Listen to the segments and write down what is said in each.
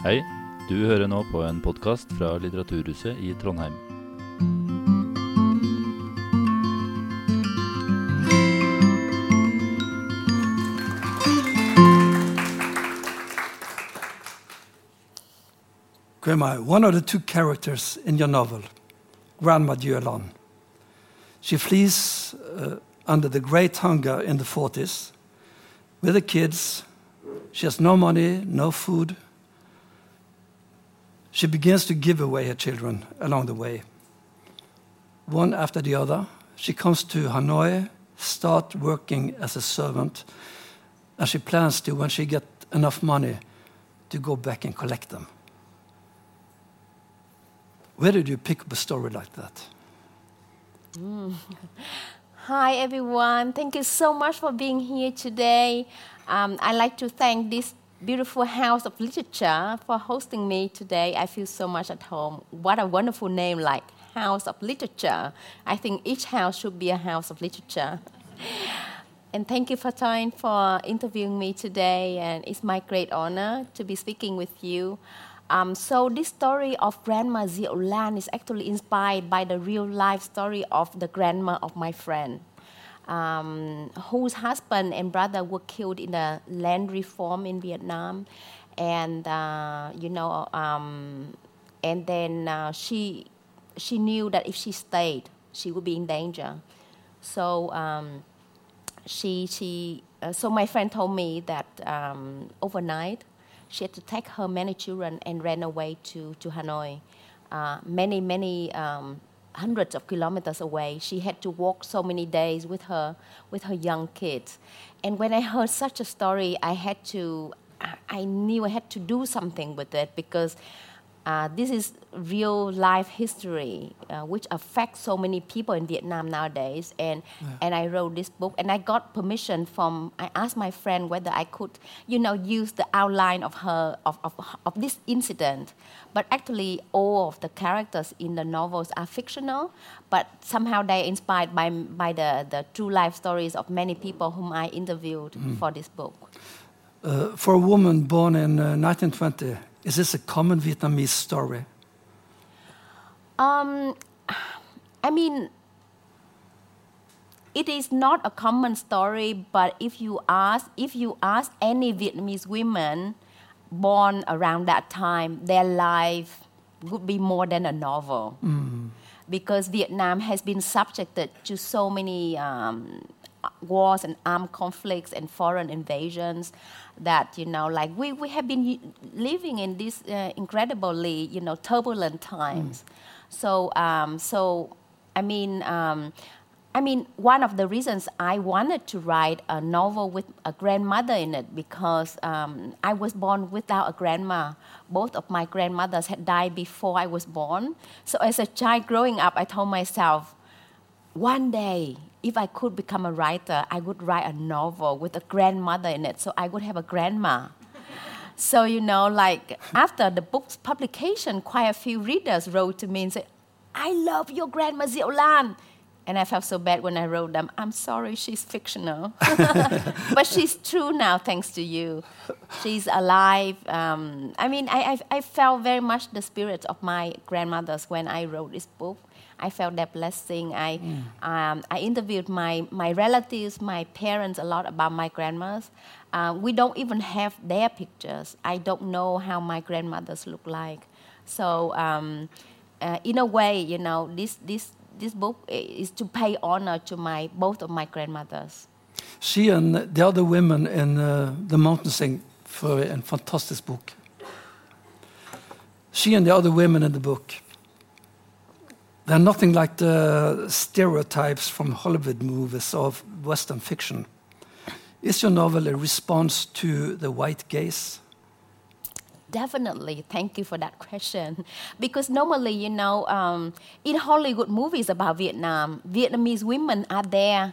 Hei, du hører nå på en podkast fra Litteraturhuset i Trondheim. Grandma, one of the two characters in your novel, Grandma Diệu Lan, she flees uh, under the great hunger in the 40s with the kids. She has no money, no food. She begins to give away her children along the way. One after the other, she comes to Hanoi, start working as a servant, and she plans to, when she get enough money, to go back and collect them. Where did you pick up a story like that? Hi, everyone. Thank you so much for being here today. Um, I'd like to thank this beautiful House of Literature for hosting me today. I feel so much at home. What a wonderful name, like House of Literature. I think each house should be a house of literature. And thank you, Fartein, for interviewing me today. And it's my great honor to be speaking with you. Um, so this story of Grandma Diệu Lan is actually inspired by the real life story of the grandma of my friend, um, whose husband and brother were killed in the land reform in Vietnam, and uh, you know, um, and then uh, she she knew that if she stayed, she would be in danger. So um, she she uh, so my friend told me that um, overnight she had to take her many children and ran away to, to Hanoi. Uh, many, many um, hundreds of kilometers away. She had to walk so many days with her, with her young kids. And when I heard such a story, I had to, I knew I had to do something with it because uh, this is real life history uh, which affects so many people in Vietnam nowadays and yeah. and I wrote this book and I got permission from I asked my friend whether I could you know use the outline of her of, of, of this incident but actually all of the characters in the novels are fictional but somehow they are inspired by by the, the true life stories of many people whom I interviewed mm. for this book uh, for a woman born in uh, 1920 is this a common Vietnamese story? Um, I mean, it is not a common story, but if you ask, if you ask any Vietnamese women born around that time, their life would be more than a novel. Mm. Because Vietnam has been subjected to so many um, wars and armed conflicts and foreign invasions that you know like we, we have been living in these uh, incredibly you know turbulent times mm. so um, so i mean um, I mean, one of the reasons I wanted to write a novel with a grandmother in it because um, I was born without a grandma. Both of my grandmothers had died before I was born. So, as a child growing up, I told myself, one day, if I could become a writer, I would write a novel with a grandmother in it, so I would have a grandma. so, you know, like after the book's publication, quite a few readers wrote to me and said, I love your grandma Diệu Lan. And I felt so bad when I wrote them. I'm sorry, she's fictional. but she's true now, thanks to you. She's alive. Um, I mean, I, I, I felt very much the spirit of my grandmothers when I wrote this book. I felt that blessing. I, mm. um, I interviewed my, my relatives, my parents a lot about my grandmas. Uh, we don't even have their pictures. I don't know how my grandmothers look like. So um, uh, in a way, you know, this, this, this book is to pay honor to my, both of my grandmothers. She and the other women in uh, The Mountain Sing for a fantastic book. She and the other women in the book they're nothing like the stereotypes from Hollywood movies of Western fiction. Is your novel a response to the white gaze? Definitely. Thank you for that question. Because normally, you know, um, in Hollywood movies about Vietnam, Vietnamese women are there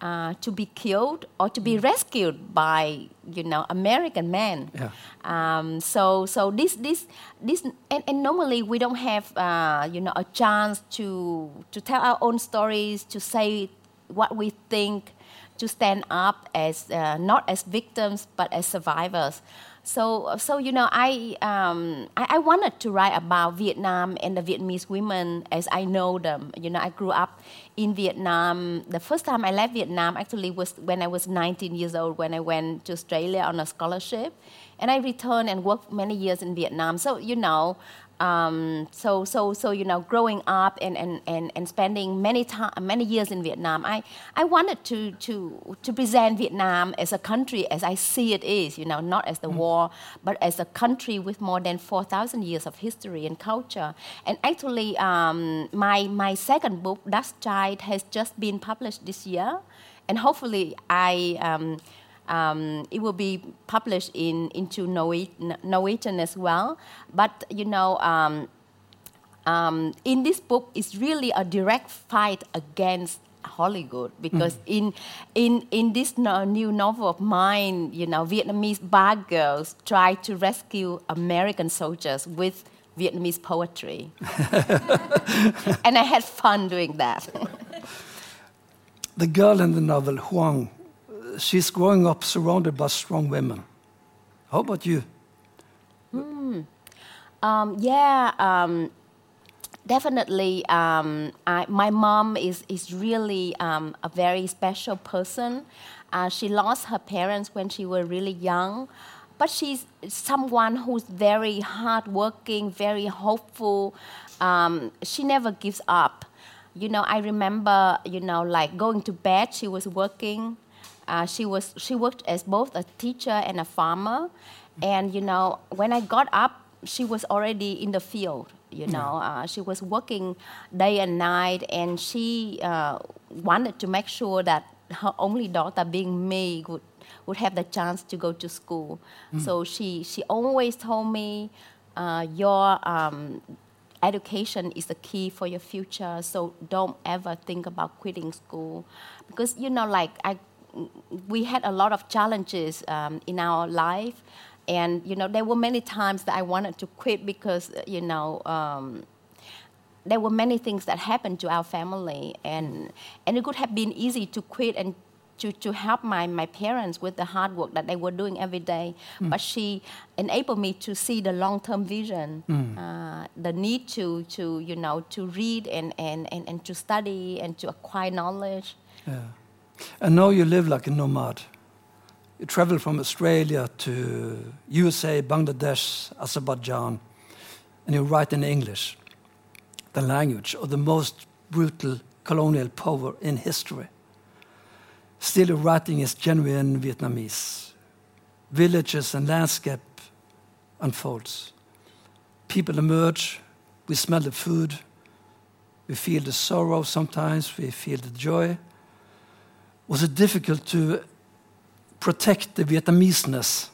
uh, to be killed or to be mm. rescued by you know American men. Yeah. Um, so so this this this and, and normally we don't have uh, you know a chance to to tell our own stories to say what we think to stand up as uh, not as victims but as survivors. So, so you know, I, um, I, I wanted to write about Vietnam and the Vietnamese women as I know them. You know, I grew up in Vietnam. The first time I left Vietnam actually was when I was 19 years old when I went to Australia on a scholarship, and I returned and worked many years in Vietnam. So you know, um, so, so, so you know, growing up and, and, and, and spending many time, many years in Vietnam, I, I wanted to, to, to present Vietnam as a country as I see it is, you know, not as the mm. war, but as a country with more than 4,000 years of history and culture. And actually, um, my, my second book, Dust Child, has just been published this year. And hopefully I... Um, um, it will be published in into Norwegian as well. But you know, um, um, in this book, it's really a direct fight against Hollywood because mm. in in in this no, new novel of mine, you know, Vietnamese bad girls try to rescue American soldiers with Vietnamese poetry, and I had fun doing that. the girl in the novel, Hương, she's growing up surrounded by strong women. How about you? Hmm. Um, yeah, um, definitely. Um, I, my mom is, is really um, a very special person. Uh, she lost her parents when she was really young, but she's someone who's very hardworking, very hopeful. Um, she never gives up. You know, I remember, you know, like going to bed, she was working uh, she was she worked as both a teacher and a farmer, and you know when I got up, she was already in the field. You know, uh, she was working day and night, and she uh, wanted to make sure that her only daughter, being me, would would have the chance to go to school. Mm. So she she always told me, uh, your um, education is the key for your future. So don't ever think about quitting school, because you know, like I we had a lot of challenges um, in our life, and you know there were many times that I wanted to quit because you know. Um, there were many things that happened to our family, and and it could have been easy to quit and to, to help my, my parents with the hard work that they were doing every day. Mm. But she enabled me to see the long term vision, mm. uh, the need to, to, you know, to read and, and, and, and to study and to acquire knowledge. Yeah. And now you live like a nomad. You travel from Australia to USA, Bangladesh, Azerbaijan, and you write in English, the language of the most brutal colonial power in history. Still, your writing is genuine Vietnamese. Villages and landscape unfolds. People emerge. We smell the food. We feel the sorrow sometimes. We feel the joy was it difficult to protect the Vietnameseness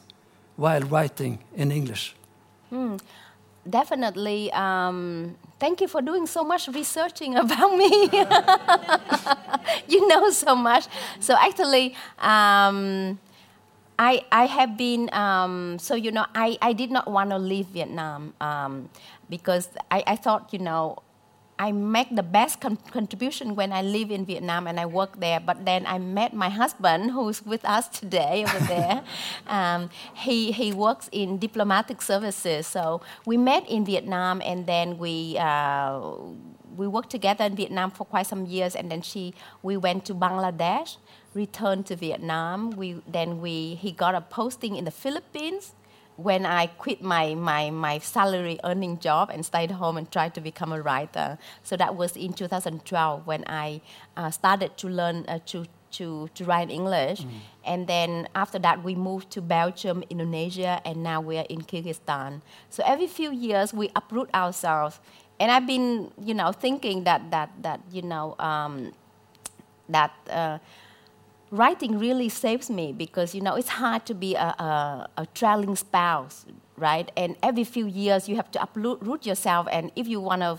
while writing in English? Hmm. Definitely. Um, thank you for doing so much researching about me. you know so much. So actually, um, I, I have been, um, so you know, I, I did not want to leave Vietnam um, because I, I thought, you know, I make the best con- contribution when I live in Vietnam and I work there. But then I met my husband, who's with us today over there. um, he he works in diplomatic services, so we met in Vietnam, and then we. Uh, we worked together in Vietnam for quite some years, and then she, we went to Bangladesh, returned to Vietnam. We, then we, he got a posting in the Philippines, when I quit my, my, my salary earning job and stayed home and tried to become a writer. So that was in 2012 when I uh, started to learn uh, to, to, to write English. Mm. And then after that, we moved to Belgium, Indonesia, and now we're in Kyrgyzstan. So every few years, we uproot ourselves. And I've been, you know, thinking that, that, that you know, um, that uh, writing really saves me because you know it's hard to be a, a, a traveling spouse right? And every few years you have to uproot yourself and if you want to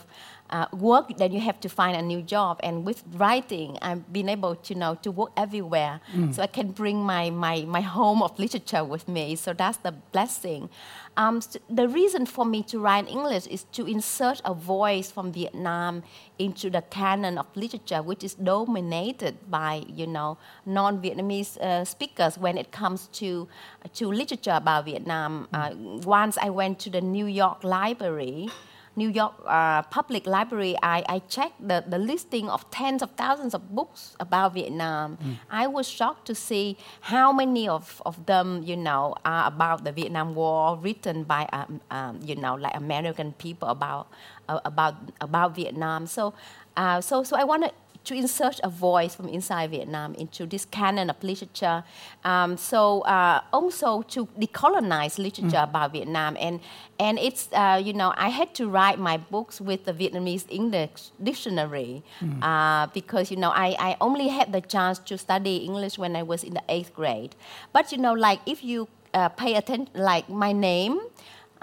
uh, work, then you have to find a new job. And with writing, I've been able to you know to work everywhere, so I can bring my, my my home of literature with me. So that's the blessing. Um, s- the reason for me to write English is to insert a voice from Vietnam into the canon of literature, which is dominated by you know non-Vietnamese uh, speakers when it comes to to literature about Vietnam. Uh, once I went to the New York Library. New York uh, Public Library, I, I checked the, the listing of tens of thousands of books about Vietnam. I was shocked to see how many of, of them, you know, are about the Vietnam War, written by, um, um, you know, like American people about, uh, about, about Vietnam. So, uh, so, so I wanted to insert a voice from inside Vietnam into this canon of literature. Um, so uh, also to decolonize literature about Vietnam, and and it's uh, you know I had to write my books with the Vietnamese English dictionary uh, because you know I, I only had the chance to study English when I was in the eighth grade. But you know like if you uh, pay attention, like my name.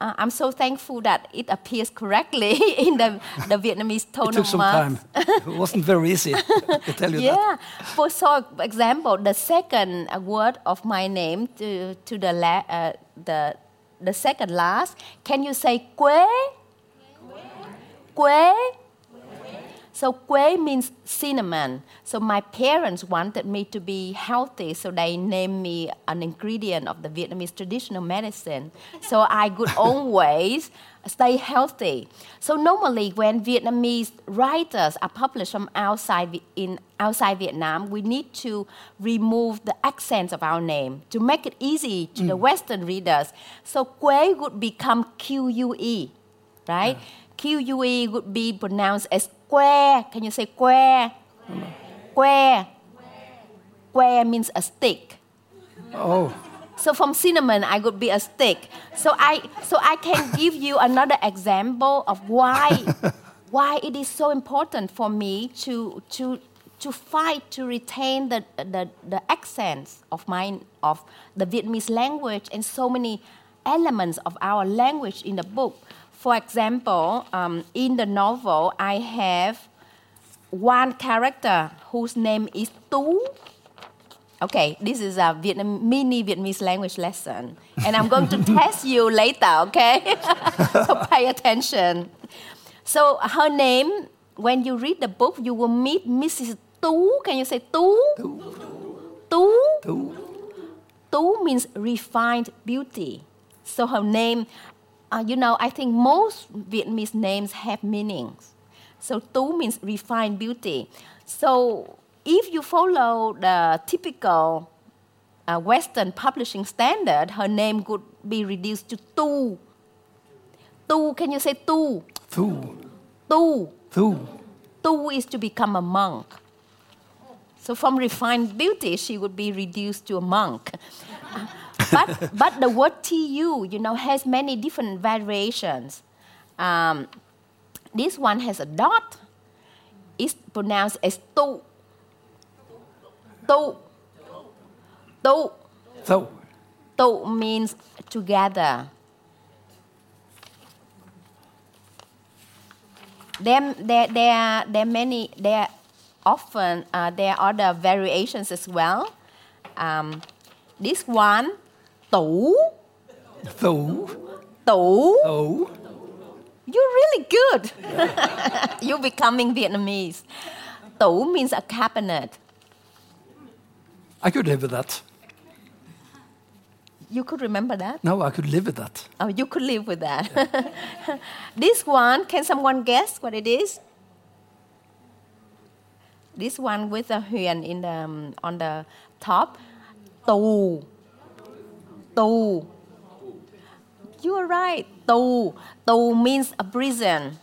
Uh, I'm so thankful that it appears correctly in the, the Vietnamese tone It took some marks. time. It wasn't very easy, I tell you that. Yeah. For so example, the second word of my name to, to the, la- uh, the the second last, can you say quế? Quế. So quế means cinnamon. So my parents wanted me to be healthy, so they named me an ingredient of the Vietnamese traditional medicine. So I could always stay healthy. So normally when Vietnamese writers are published from outside in outside Vietnam, we need to remove the accents of our name to make it easy to the mm. Western readers. So quế would become Q U E, right? QUE would be pronounced as que. Can you say que? Que. Que means a stick. Oh, So from cinnamon, I could be a stick. So I, so I can give you another example of why, why it is so important for me to, to, to fight to retain the, the, the accents of mine, of the Vietnamese language and so many elements of our language in the book. For example, um, in the novel, I have one character whose name is Tu. Okay, this is a Vietnam, mini Vietnamese language lesson, and I'm going to test you later, okay? so pay attention. So her name, when you read the book, you will meet Mrs. Tu. Can you say Tu? Tu. two. Tu means refined beauty. So her name, uh, you know, I think most Vietnamese names have meanings. So Tu means refined beauty. So if you follow the typical uh, Western publishing standard, her name could be reduced to Tu. Tu, can you say Tu? Two. Tu. Two. Tu is to become a monk. So from refined beauty, she would be reduced to a monk. But, but the word tu, you know, has many different variations. Um, this one has a dot. It's pronounced as tu. Tu. Tu. So, Tu means together. There, there, there, are, there are many, there are often, uh, there are other variations as well. Um, this one, tủ, two. tủ. Oh. You're really good. You're becoming Vietnamese. Tủ means a cabinet. I could live with that. You could remember that? No, I could live with that. Oh, you could live with that. this one, can someone guess what it is? This one with a huyền in the, um, on the top. Tù. Tù. You are right. Tù. Tù means a prison.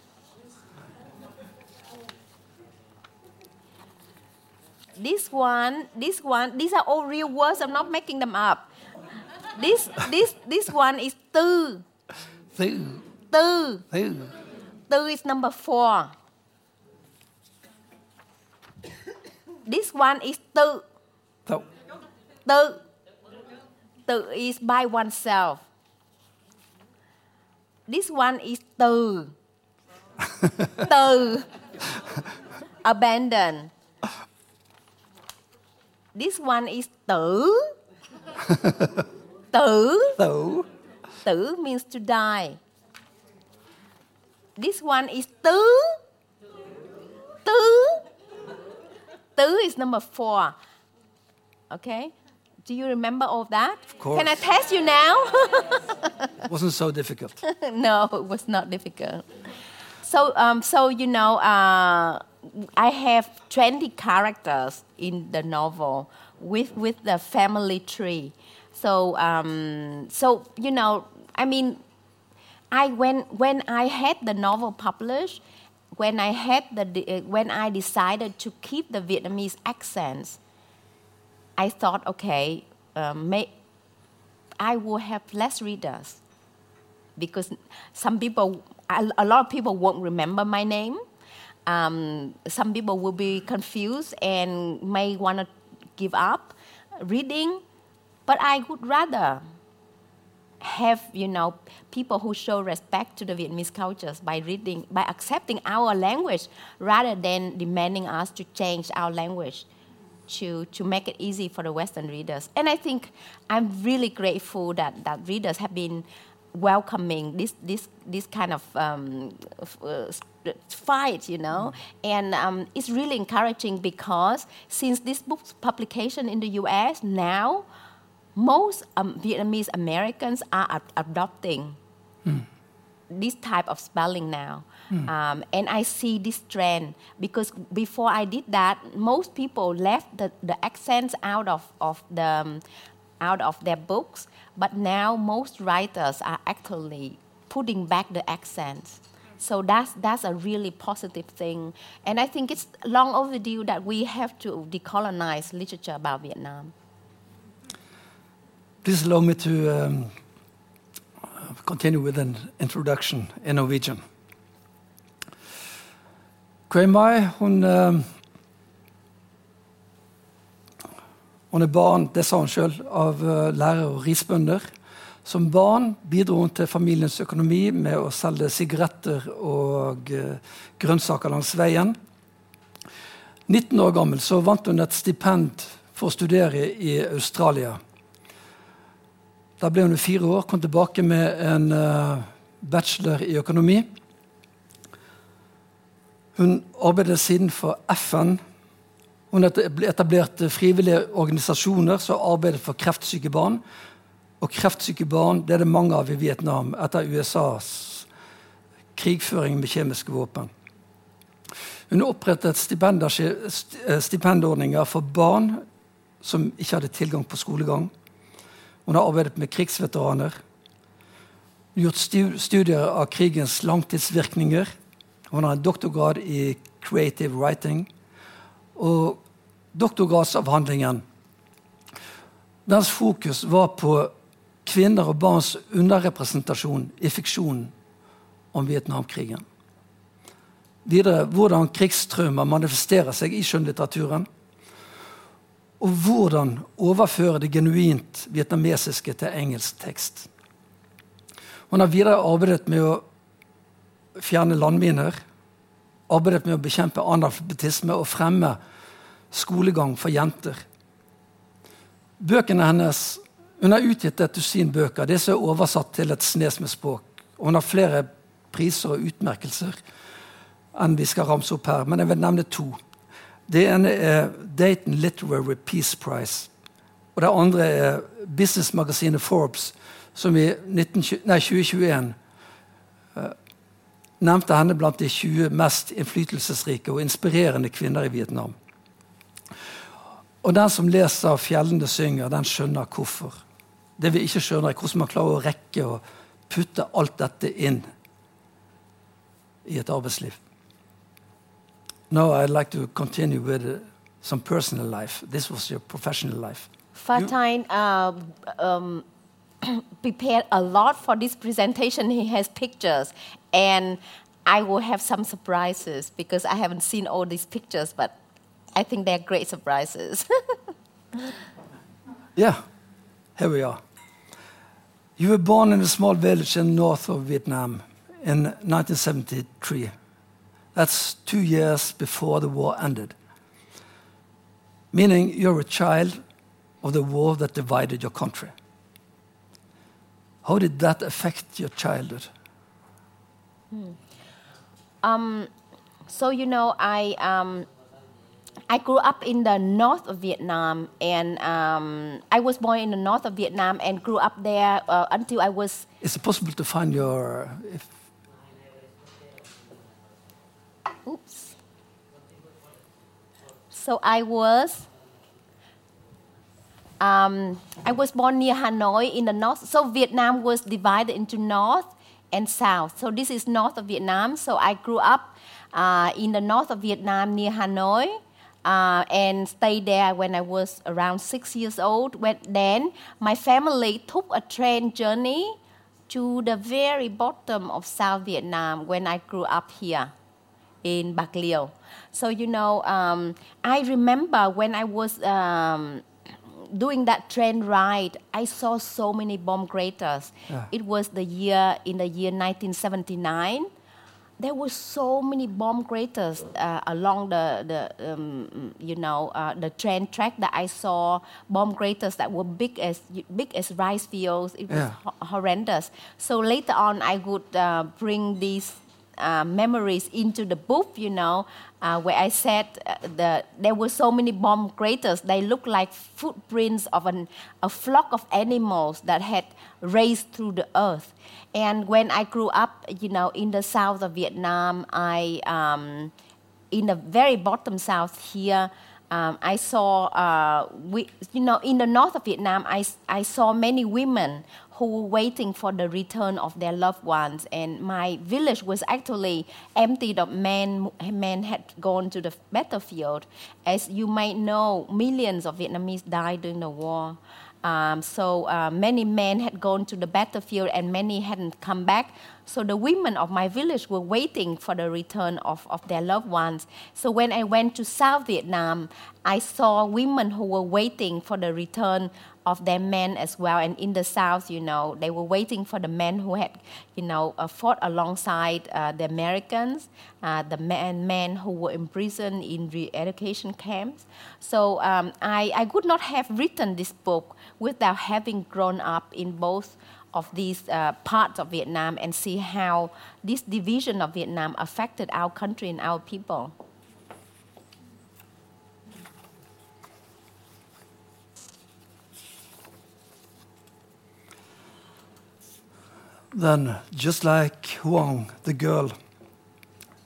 This one, this one, these are all real words. I'm not making them up. This, this, this one is tư. Two. Tư. Two. Tư is number four. This one is tự. So, Tự. Tự is by oneself. This one is từ. Từ. Abandon. This one is tử. tử. Tử. Tử means to die. This one is tứ. Tứ. Tứ is number four. Okay? Do you remember all that? Of course. Can I test you now? It wasn't so difficult. no, it was not difficult. So, um, so you know, uh, I have 20 characters in the novel with, with the family tree. So, um, so you know, I mean, I when when I had the novel published, when I had the uh, when I decided to keep the Vietnamese accents, I thought, okay, um, may, I will have less readers because some people, a, lot of people won't remember my name. Um, some people will be confused and may want to give up reading, but I would rather have you know people who show respect to the Vietnamese cultures by reading by accepting our language rather than demanding us to change our language to, to make it easy for the Western readers. And I think I'm really grateful that, that readers have been welcoming this, this, this kind of um, uh, fight, you know. And um, it's really encouraging because since this book's publication in the US, now most um, Vietnamese Americans are ad- adopting this type of spelling now. Um, and I see this trend because before I did that, most people left the, the accents out of, of the um, out of their books, but now most writers are actually putting back the accents. So that's that's a really positive thing, and I think it's long overdue that we have to decolonize literature about Vietnam. Please allow me to um, continue with an introduction in Norwegian. Kwe Mai, hun eh, Hun er barn, det sa hun selv, av eh, lærere og risbønder. Som barn bidro hun til familiens økonomi med å selge sigaretter og eh, grønnsaker langs veien. 19 år gammel så vant hun et stipend for å studere i Australia. Da ble hun fire år, kom tilbake med en eh, bachelor i økonomi. Hun arbeidet siden for FN. Hun etablerte frivillige organisasjoner som arbeidet for kreftsyke barn. Og kreftsyke barn det er det mange av i Vietnam etter USAs krigføring med kjemiske våpen. Hun opprettet stipendordninger for barn som ikke hadde tilgang på skolegang. Hun har arbeidet med krigsveteraner. Gjort studier av krigens langtidsvirkninger. Hun har en doktorgrad i creative writing. Og doktorgradsavhandlingen Dens fokus var på kvinner og barns underrepresentasjon i fiksjonen om Vietnamkrigen. Videre hvordan krigstraumer manifesterer seg i skjønnlitteraturen. Og hvordan overføre det genuint vietnamesiske til engelsk tekst. Hun har videre arbeidet med å fjerne landminer, arbeidet med å bekjempe analfabetisme og fremme skolegang for jenter. Bøkene hennes Hun har utgitt et dusin bøker. Disse er oversatt til et snes med språk. Hun har flere priser og utmerkelser enn vi skal ramse opp her, men jeg vil nevne to. Det ene er Dayton Literary Peace Prize. Og det andre er businessmagasinet Forbes, som i 19, nei, 2021 uh, nevnte henne blant de 20 mest innflytelsesrike og inspirerende kvinner i Vietnam. Og den som leser 'Fjellene synger', den skjønner hvorfor. Det vi ikke skjønner, er hvordan man klarer å rekke å putte alt dette inn i et arbeidsliv. Now I'd like to continue with uh, some personal life. This was your professional life. Fartein uh, um, prepared a lot for this presentation. He has pictures, and I will have some surprises because I haven't seen all these pictures, but I think they're great surprises. Yeah, here we are. You were born in a small village in north of Vietnam in 1973. That's two years before the war ended. Meaning you're a child of the war that divided your country. How did that affect your childhood? Um, so you know, I um, I grew up in the north of Vietnam, and um, I was born in the north of Vietnam and grew up there uh, until I was. Is it possible to find your? If, So I was. Um, I was born near Hanoi in the north. So Vietnam was divided into north and south. So this is north of Vietnam. So I grew up uh, in the north of Vietnam near Hanoi. Uh, and stayed there when I was around six years old. When then my family took a train journey to the very bottom of South Vietnam when I grew up here in Bạc Liêu. So you know, um, I remember when I was um, doing that train ride, I saw so many bomb craters. Yeah. It was the year in the year 1979. There were so many bomb craters uh, along the, the um, you know uh, the train track that I saw bomb craters that were big as big as rice fields. It was Yeah. ho- horrendous. So later on, I would uh, bring these uh, memories into the book, you know, uh, where I said uh, the, there were so many bomb craters. They looked like footprints of an, a flock of animals that had raced through the earth. And when I grew up, you know, in the south of Vietnam, I, um, in the very bottom south here, um, I saw, uh, we, you know, in the north of Vietnam, I saw many women who were waiting for the return of their loved ones. And my village was actually emptied of men. Men had gone to the battlefield. As you might know, millions of Vietnamese died during the war. Um, so uh, many men had gone to the battlefield and many hadn't come back. So the women of my village were waiting for the return of, of their loved ones. So when I went to South Vietnam, I saw women who were waiting for the return of their men as well. And in the South, you know, they were waiting for the men who had, you know, uh, fought alongside uh, the Americans, uh, the men, men who were imprisoned in re-education camps. So um, I, I could not have written this book without having grown up in both of these uh, parts of Vietnam and see how this division of Vietnam affected our country and our people. Then, just like Hương, the girl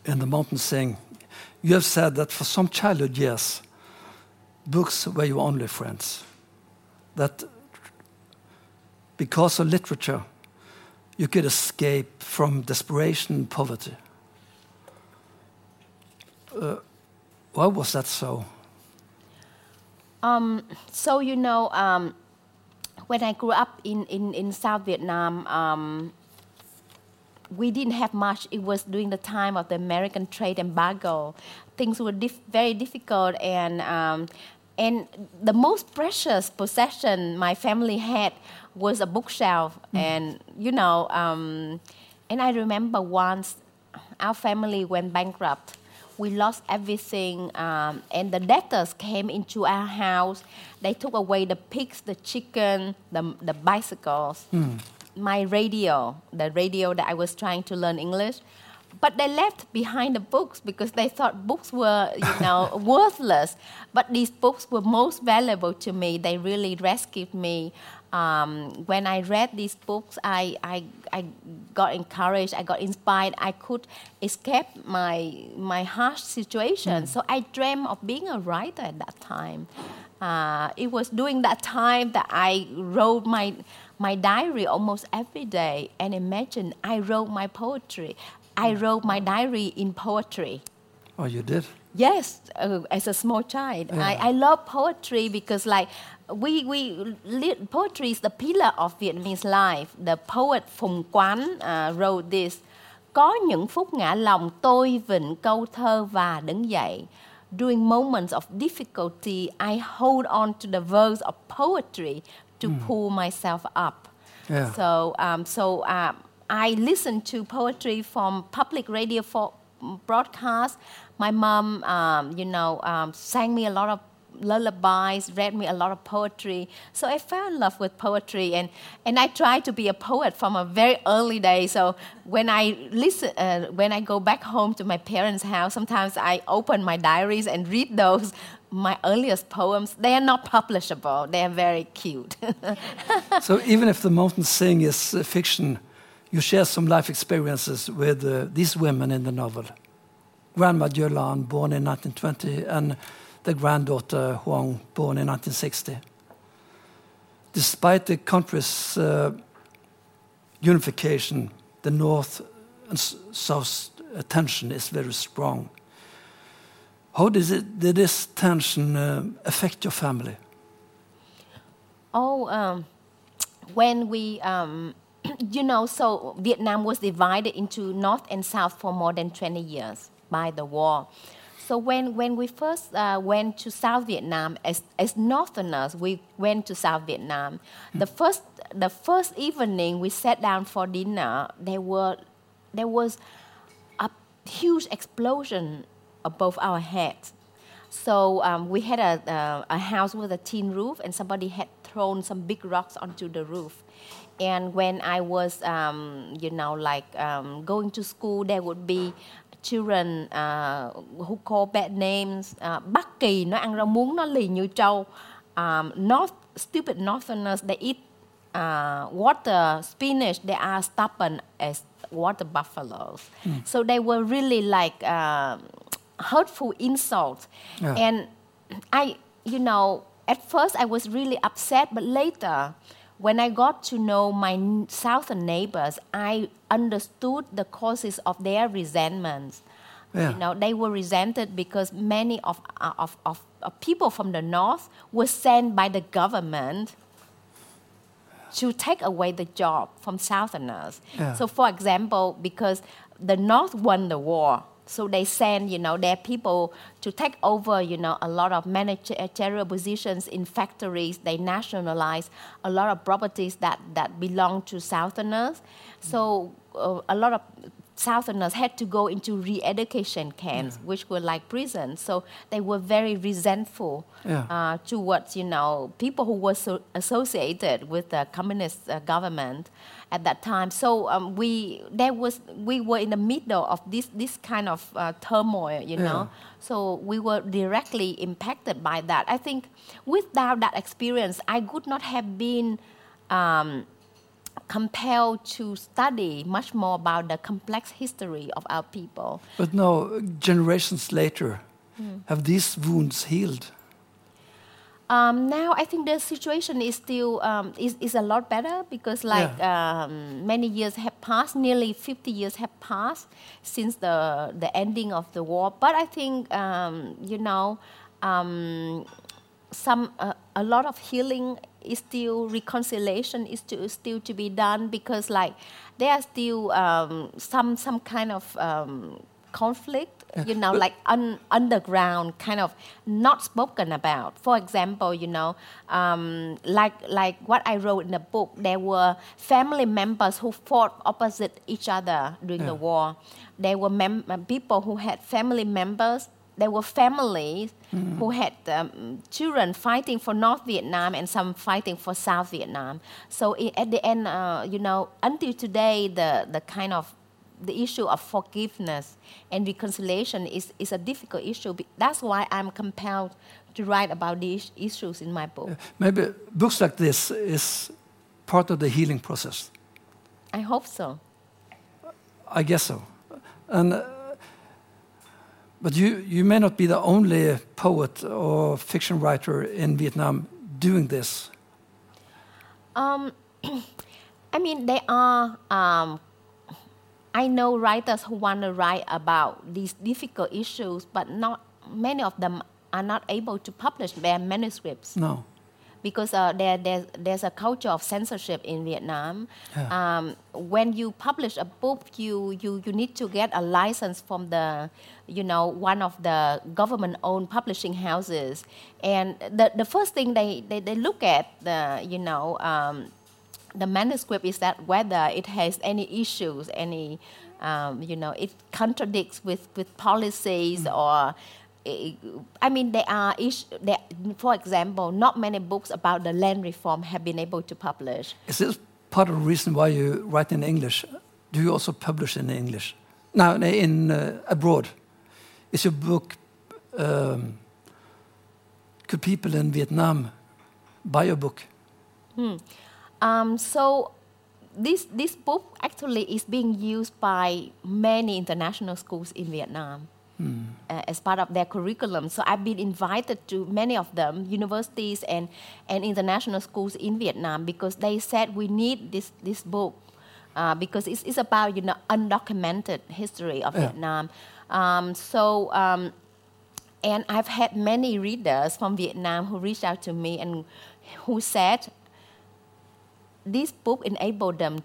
in the mountain sing, you have said that for some childhood years, books were your only friends. That because of literature, you could escape from desperation and poverty. Uh, why was that so? Um, so you know, um, when I grew up in, in, in South Vietnam, um, we didn't have much. It was during the time of the American trade embargo. Things were dif- very difficult, and um, and the most precious possession my family had was a bookshelf. And you know, um, and I remember once our family went bankrupt. We lost everything, um, and the debtors came into our house. They took away the pigs, the chicken, the, the bicycles, my radio, the radio that I was trying to learn English. But they left behind the books because they thought books were, you know, worthless. But these books were most valuable to me. They really rescued me. Um, when I read these books, I, I, I got encouraged, I got inspired. I could escape my, my harsh situation. So I dreamed of being a writer at that time. Uh, it was during that time that I wrote my, my diary almost every day. And imagine, I wrote my poetry. I wrote my diary in poetry. Oh, you did? Yes, uh, as a small child, I, I love poetry because like we we poetry is the pillar of Vietnamese life. The poet Phùng Quán uh, wrote this. Có những phút ngã lòng tôi vịnh câu thơ và đứng dậy. During moments of difficulty, I hold on to the verse of poetry to pull myself up. Yeah. So, um, so um, I listen to poetry from public radio for broadcast. My mom, um, you know, um, sang me a lot of lullabies, read me a lot of poetry. So I fell in love with poetry, and, and I tried to be a poet from a very early day. So when I listen, uh, when I go back home to my parents' house, sometimes I open my diaries and read those. My earliest poems, they are not publishable. They are very cute. so even if the mountain sing is fiction, you share some life experiences with uh, these women in the novel. Grandma Diệu Lan, born in 1920, and the granddaughter Hương, born in 1960. Despite the country's uh, unification, the North and South tension is very strong. How it, did this tension uh, affect your family? Oh, um, when we, um, you know, so Vietnam was divided into North and South for more than 20 years by the war. So when, when we first uh, went to South Vietnam, as, as Northerners, we went to South Vietnam. The first the first evening we sat down for dinner, there were there was a huge explosion above our heads. So um, we had a, a, a house with a tin roof, and somebody had thrown some big rocks onto the roof. And when I was, um, you know, like um, going to school, there would be children uh, who call bad names. Uh, Bắc Kỳ nó ăn rau muống nó lì như trâu. Um, North, stupid Northerners they eat uh, water spinach. They are stubborn as water buffaloes. Mm. So they were really like uh, hurtful insults. Yeah. And I, you know, at first I was really upset, but later when I got to know my southern neighbors, I understood the causes of their resentments. Yeah. You know, they were resented because many of, uh, of, of, of, people from the north were sent by the government to take away the job from southerners. Yeah. So, for example, because the north won the war, so they send, you know, their people to take over, you know, a lot of managerial positions in factories. They nationalize a lot of properties that, that belong to Southerners. So uh, a lot of Southerners had to go into re-education camps, yeah. which were like prisons. So they were very resentful yeah. uh, towards, you know, people who were so associated with the communist uh, government at that time. So um, we there was we were in the middle of this this kind of uh, turmoil, you yeah. know. So we were directly impacted by that. I think without that experience, I could not have been. Um, compelled to study much more about the complex history of our people. But now, generations later, mm. have these wounds healed? Um, now I think the situation is still um, is, is a lot better because like yeah. um, many years have passed, nearly 50 years have passed since the the ending of the war. But I think um, you know um, some uh, a lot of healing is still reconciliation is to, still to be done because like there are still um, some some kind of conflict, you know, like un, underground, kind of not spoken about. For example, you know, um, like like what I wrote in the book, there were family members who fought opposite each other during yeah. the war. There were mem- uh, people who had family members. There were families mm-hmm. who had um, children fighting for North Vietnam and some fighting for South Vietnam. So at the end, uh, you know, until today, the the kind of the issue of forgiveness and reconciliation is, is a difficult issue. That's why I'm compelled to write about these issues in my book. Maybe books like this is part of the healing process. I hope so. I guess so. And uh, but you, you may not be the only poet or fiction writer in Vietnam doing this. Um, I mean, there are um, I know writers who want to write about these difficult issues, but not many of them are not able to publish their manuscripts. No. Because uh, there, there's, there's a culture of censorship in Vietnam. Yeah. Um, when you publish a book, you, you, you need to get a license from the, you know, one of the government-owned publishing houses. And the, the first thing they, they, they look at, the, you know, um, the manuscript is that whether it has any issues, any, um, you know, it contradicts with, with policies or, eh, I mean, there are, ish, there, for example, not many books about the land reform have been able to publish. Is this part of the reason why you write in English? Do you also publish in English? Now, in uh, abroad, is your book? Um, could people in Vietnam buy your book? Hmm. Um, so this this book actually is being used by many international schools in Vietnam. Hmm. Uh, as part of their curriculum. So I've been invited to many of them, universities and, and international schools in Vietnam, because they said we need this, this book uh, because it's, it's about you know undocumented history of Yeah. Vietnam. Um, so um, and I've had many readers from Vietnam who reached out to me and who said this book enabled them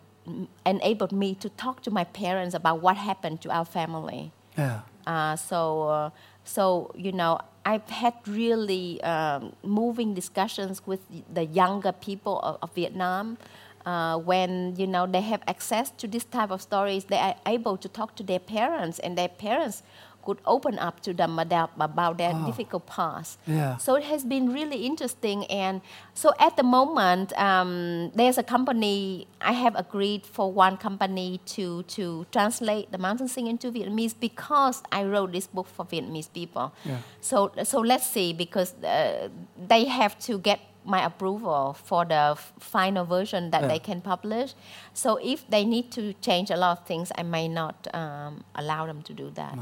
enabled me to talk to my parents about what happened to our family. Yeah. Uh, so, uh, so you know, I've had really um, moving discussions with the younger people of, of Vietnam. Uh, when you know they have access to this type of stories, they are able to talk to their parents, and their parents could open up to them about, about their Oh. difficult past. Yeah. So it has been really interesting. And so at the moment, um, there's a company, I have agreed for one company to, to translate The Mountain Sing into Vietnamese because I wrote this book for Vietnamese people. Yeah. So, so let's see, because uh, they have to get my approval for the f- final version that Yeah. they can publish. So if they need to change a lot of things, I may not um, allow them to do that.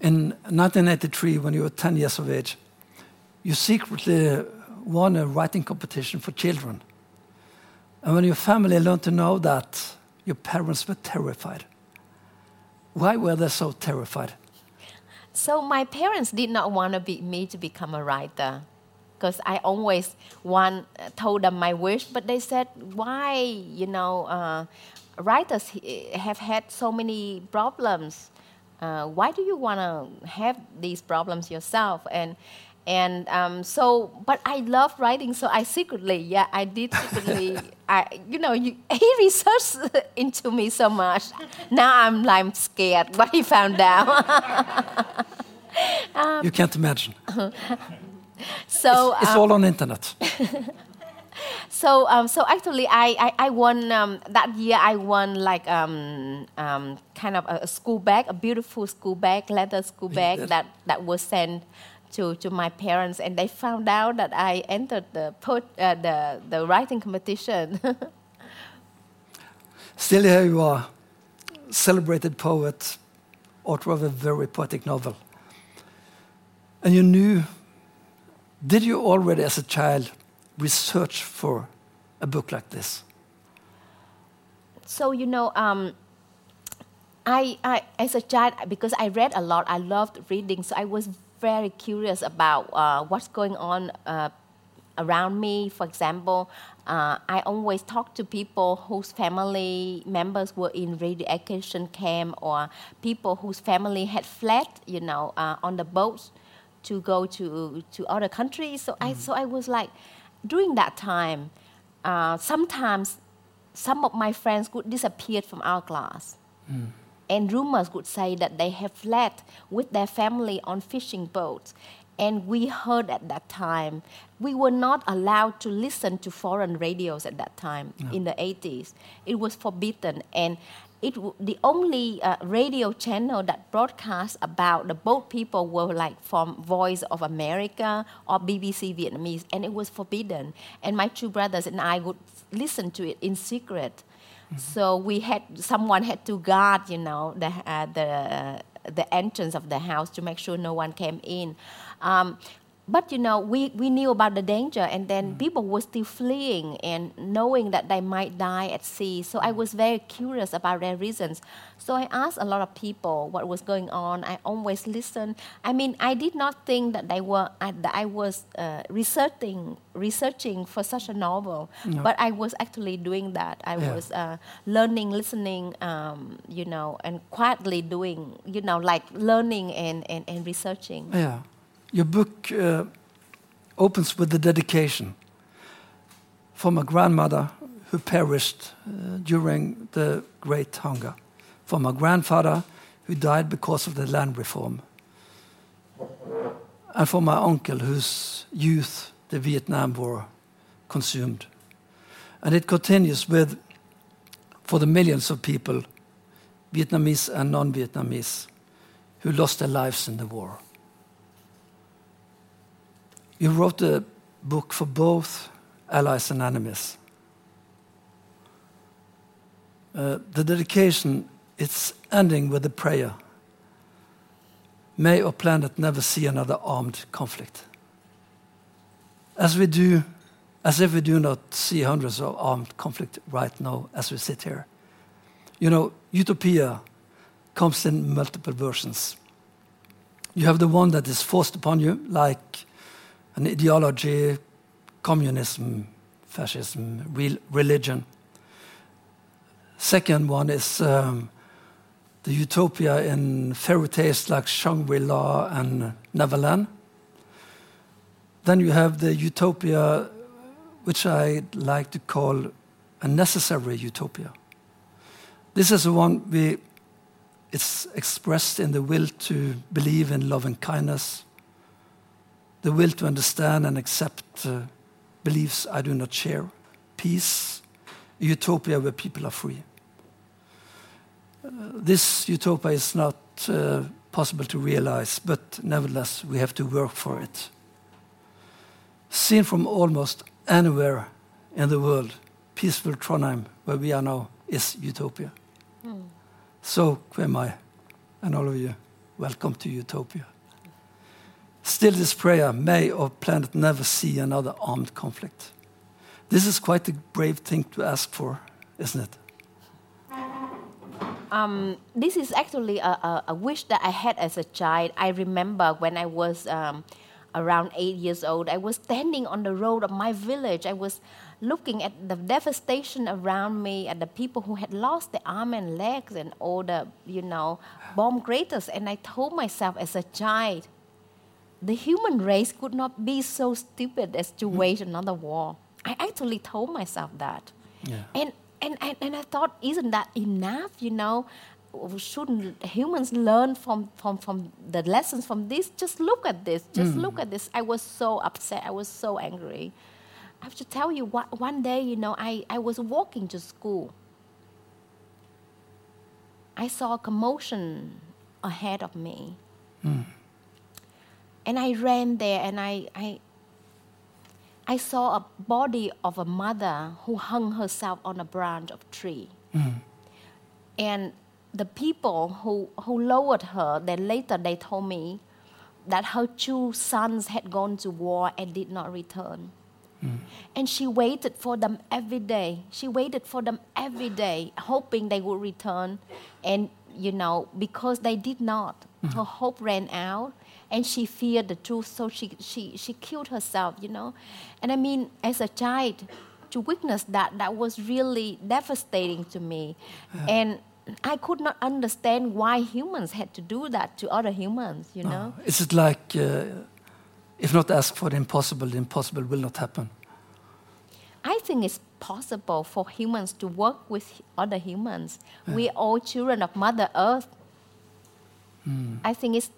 In 1983, when you were 10 years of age, you secretly won a writing competition for children. And when your family learned to know that, your parents were terrified. Why were they so terrified? So my parents did not want to be me to become a writer because I always want told them my wish, but they said, "Why? You know, uh, writers have had so many problems. Uh, why do you want to have these problems yourself?" And and um, so, but I love writing, so I secretly, yeah, I did secretly. I, you know, you, he researched into me so much. Now I'm like scared what he found out. you can't imagine. so It's um, all on internet. So, um, so actually, I, I, I won um, that year. I won like um, um, kind of a, a school bag, a beautiful school bag, leather school bag that, that was sent to, to my parents, and they found out that I entered the po- uh, the, the writing competition. Still, here you are, celebrated poet, author of a very poetic novel. And you knew, did you already as a child research for a book like this? so you know, um, I, I as a child because I read a lot, I loved reading, so I was very curious about uh, what's going on uh, around me. For example, uh, I always talk to people whose family members were in re-education camp or people whose family had fled, you know, uh, on the boats to go to to other countries. So I so I was like, during that time, uh, sometimes some of my friends would disappear from our class. And rumors would say that they have fled with their family on fishing boats. And we heard at that time, we were not allowed to listen to foreign radios at that time in the 80s. It was forbidden. And it, w- the only uh, radio channel that broadcast about the boat people were like from Voice of America or BBC Vietnamese, and it was forbidden. And my two brothers and I would listen to it in secret. So we had someone had to guard, you know, the uh, the the entrance of the house to make sure no one came in. Um, but you know, we, we knew about the danger, and then people were still fleeing and knowing that they might die at sea. So I was very curious about their reasons. So I asked a lot of people what was going on. I always listened. I mean, I did not think that they were that I was uh, researching researching for such a novel, No. but I was actually doing that. I Yeah. was uh, learning, listening, um, you know, and quietly doing, you know, like learning and, and, and researching. Yeah. Your book uh, opens with the dedication for my grandmother who perished uh, during the Great Hunger, for my grandfather who died because of the land reform, and for my uncle whose youth the Vietnam War consumed. And it continues with, for the millions of people, Vietnamese and non Vietnamese, who lost their lives in the war. You wrote a book for both allies and enemies. Uh, the dedication it's ending with a prayer. May our planet never see another armed conflict. As we do, as if we do not see hundreds of armed conflict right now as we sit here. You know, utopia comes in multiple versions. You have the one that is forced upon you, like an ideology, communism, fascism, real religion. Second one is um, the utopia in fairy tales like Shangri-La and Neverland. Then you have the utopia, which I like to call a necessary utopia. This is the one we, it's expressed in the will to believe in love and kindness, the will to understand and accept uh, beliefs I do not share, peace, a utopia where people are free. Uh, this utopia is not uh, possible to realize, but nevertheless, we have to work for it. Seen from almost anywhere in the world, peaceful Trondheim, where we are now, is utopia. Mm. So, Quế Mai, and all of you, welcome to utopia. Still, this prayer may our planet never see another armed conflict. This is quite a brave thing to ask for, isn't it? Um, this is actually a, a, a, wish that I had as a child. I remember when I was um, around eight years old, I was standing on the road of my village. I was looking at the devastation around me, at the people who had lost their arm and legs and all the, you know, bomb craters. And I told myself as a child, the human race could not be so stupid as to wage another war. I actually told myself that. Yeah. And, and, and, and I thought, isn't that enough? You know, shouldn't humans learn from, from, from the lessons from this? Just look at this. Just mm. look at this. I was so upset. I was so angry. I have to tell you, what, one day, you know, I, I was walking to school. I saw a commotion ahead of me. Mm. And I ran there and I, I, I saw a body of a mother who hung herself on a branch of tree. Mm. And the people who, who lowered her, then later they told me that her two sons had gone to war and did not return. Mm. And she waited for them every day. She waited for them every day, hoping they would return. And, you know, because they did not, mm. her hope ran out and she feared the truth, so she, she, she killed herself, you know. And I mean, as a child, to witness that, that was really devastating to me. Yeah. And I could not understand why humans had to do that to other humans, you know. Oh. Is it like, uh, if not ask for the impossible, the impossible will not happen? I think it's possible for humans to work with other humans. Yeah. We are all children of Mother Earth. Mm. I think it's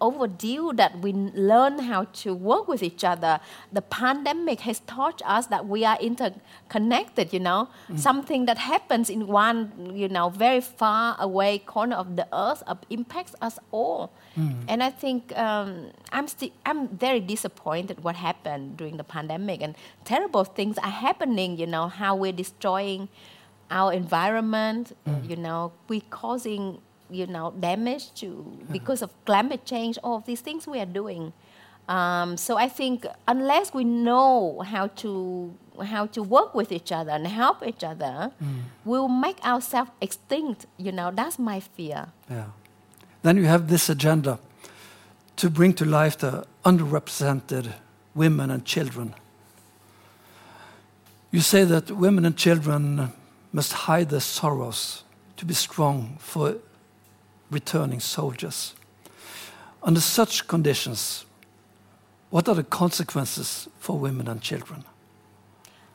overdue that we learn how to work with each other. The pandemic has taught us that we are interconnected, you know. Mm. Something that happens in one, you know, very far away corner of the earth impacts us all. Mm. And I think um, I'm, sti- I'm very disappointed what happened during the pandemic and terrible things are happening, you know, how we're destroying our environment, mm. you know, we're causing you know, damage to because of climate change, all of these things we are doing. Um, so I think unless we know how to how to work with each other and help each other, mm. we'll make ourselves extinct. You know, that's my fear. Yeah. Then you have this agenda to bring to life the underrepresented women and children. You say that women and children must hide their sorrows to be strong for returning soldiers. Under such conditions, what are the consequences for women and children?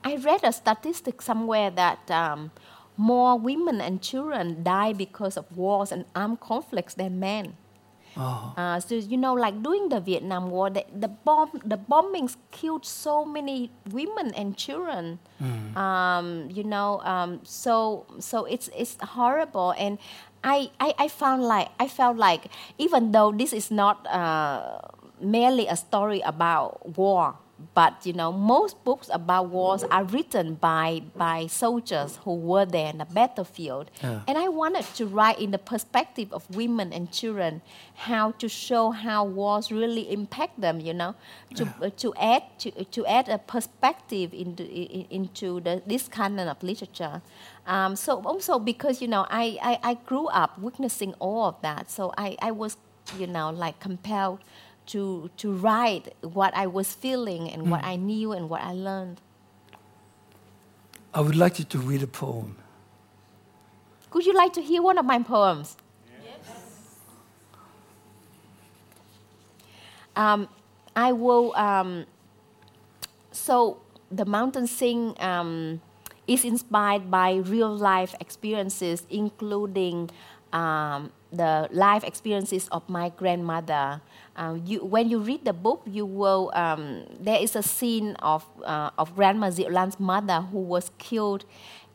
I read a statistic somewhere that um, more women and children die because of wars and armed conflicts than men. Oh, Uh, so you know, like during the Vietnam War, the, the bomb, the bombings killed so many women and children. Um, you know, um, so so it's it's horrible, and I, I I found like I felt like even though this is not uh, merely a story about war, but you know, most books about wars are written by by soldiers who were there in the battlefield, Yeah. and I wanted to write in the perspective of women and children, how to show how wars really impact them. You know, to uh, to add to, to add a perspective into into the, this kind of literature. Um, so also because you know I, I, I grew up witnessing all of that, so I, I was you know like compelled to to write what I was feeling and what I knew and what I learned. I would like you to read a poem. Would you like to hear one of my poems? Um, I will. Um, so the mountain sing um, is inspired by real life experiences, including um, the life experiences of my grandmother. Um, you, when you read the book, you will. Um, there is a scene of uh, of Grandma Diệu mother who was killed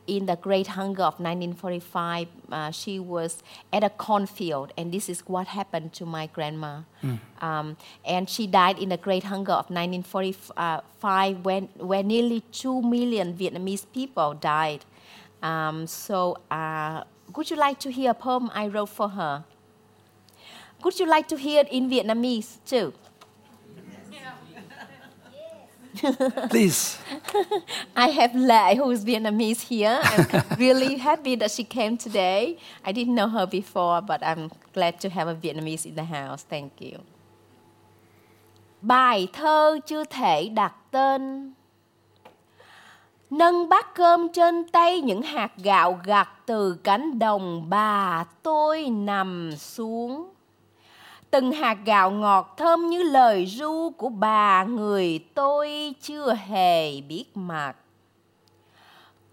in the Great Hunger of 1945, uh, she was at a cornfield, and this is what happened to my grandma. Um, and she died in the Great Hunger of 1945, when where nearly two million Vietnamese people died. Um, so, uh, would you like to hear a poem I wrote for her? Would you like to hear it in Vietnamese too? Please. I have Lệ, who is Vietnamese here. I'm really happy that she came today. I didn't know her before, but I'm glad to have a Vietnamese in the house. Thank you. Bài thơ chưa thể đặt tên Nâng bát cơm trên tay những hạt gạo gặt từ cánh đồng bà tôi nằm xuống Từng hạt gạo ngọt thơm như lời ru của bà người tôi chưa hề biết mặt.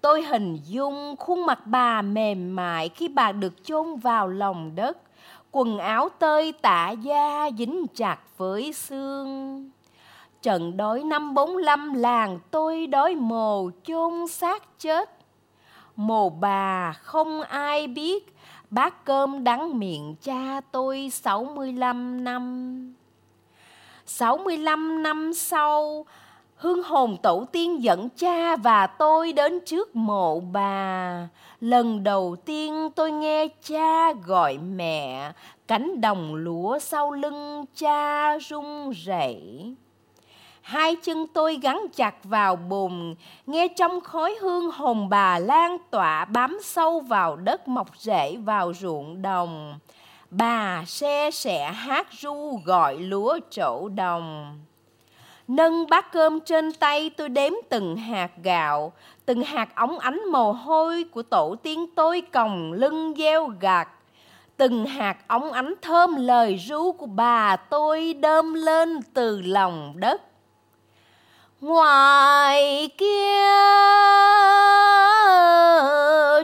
Tôi hình dung khuôn mặt bà mềm mại khi bà được chôn vào lòng đất, quần áo tơi tả da dính chặt với xương. Trận đói năm 45 làng tôi đói mồ chôn xác chết. Mồ bà không ai biết bát cơm đắng miệng cha tôi 65 năm. 65 năm sau, hương hồn tổ tiên dẫn cha và tôi đến trước mộ bà. Lần đầu tiên tôi nghe cha gọi mẹ, cánh đồng lúa sau lưng cha rung rẩy. Hai chân tôi gắn chặt vào bùn, nghe trong khói hương hồn bà lan tỏa bám sâu vào đất mọc rễ vào ruộng đồng. Bà xe sẻ hát ru gọi lúa trổ đồng. Nâng bát cơm trên tay tôi đếm từng hạt gạo, từng hạt ống ánh mồ hôi của tổ tiên tôi còng lưng gieo gặt. Từng hạt ống ánh thơm lời ru của bà tôi đơm lên từ lòng đất. Ngoài kia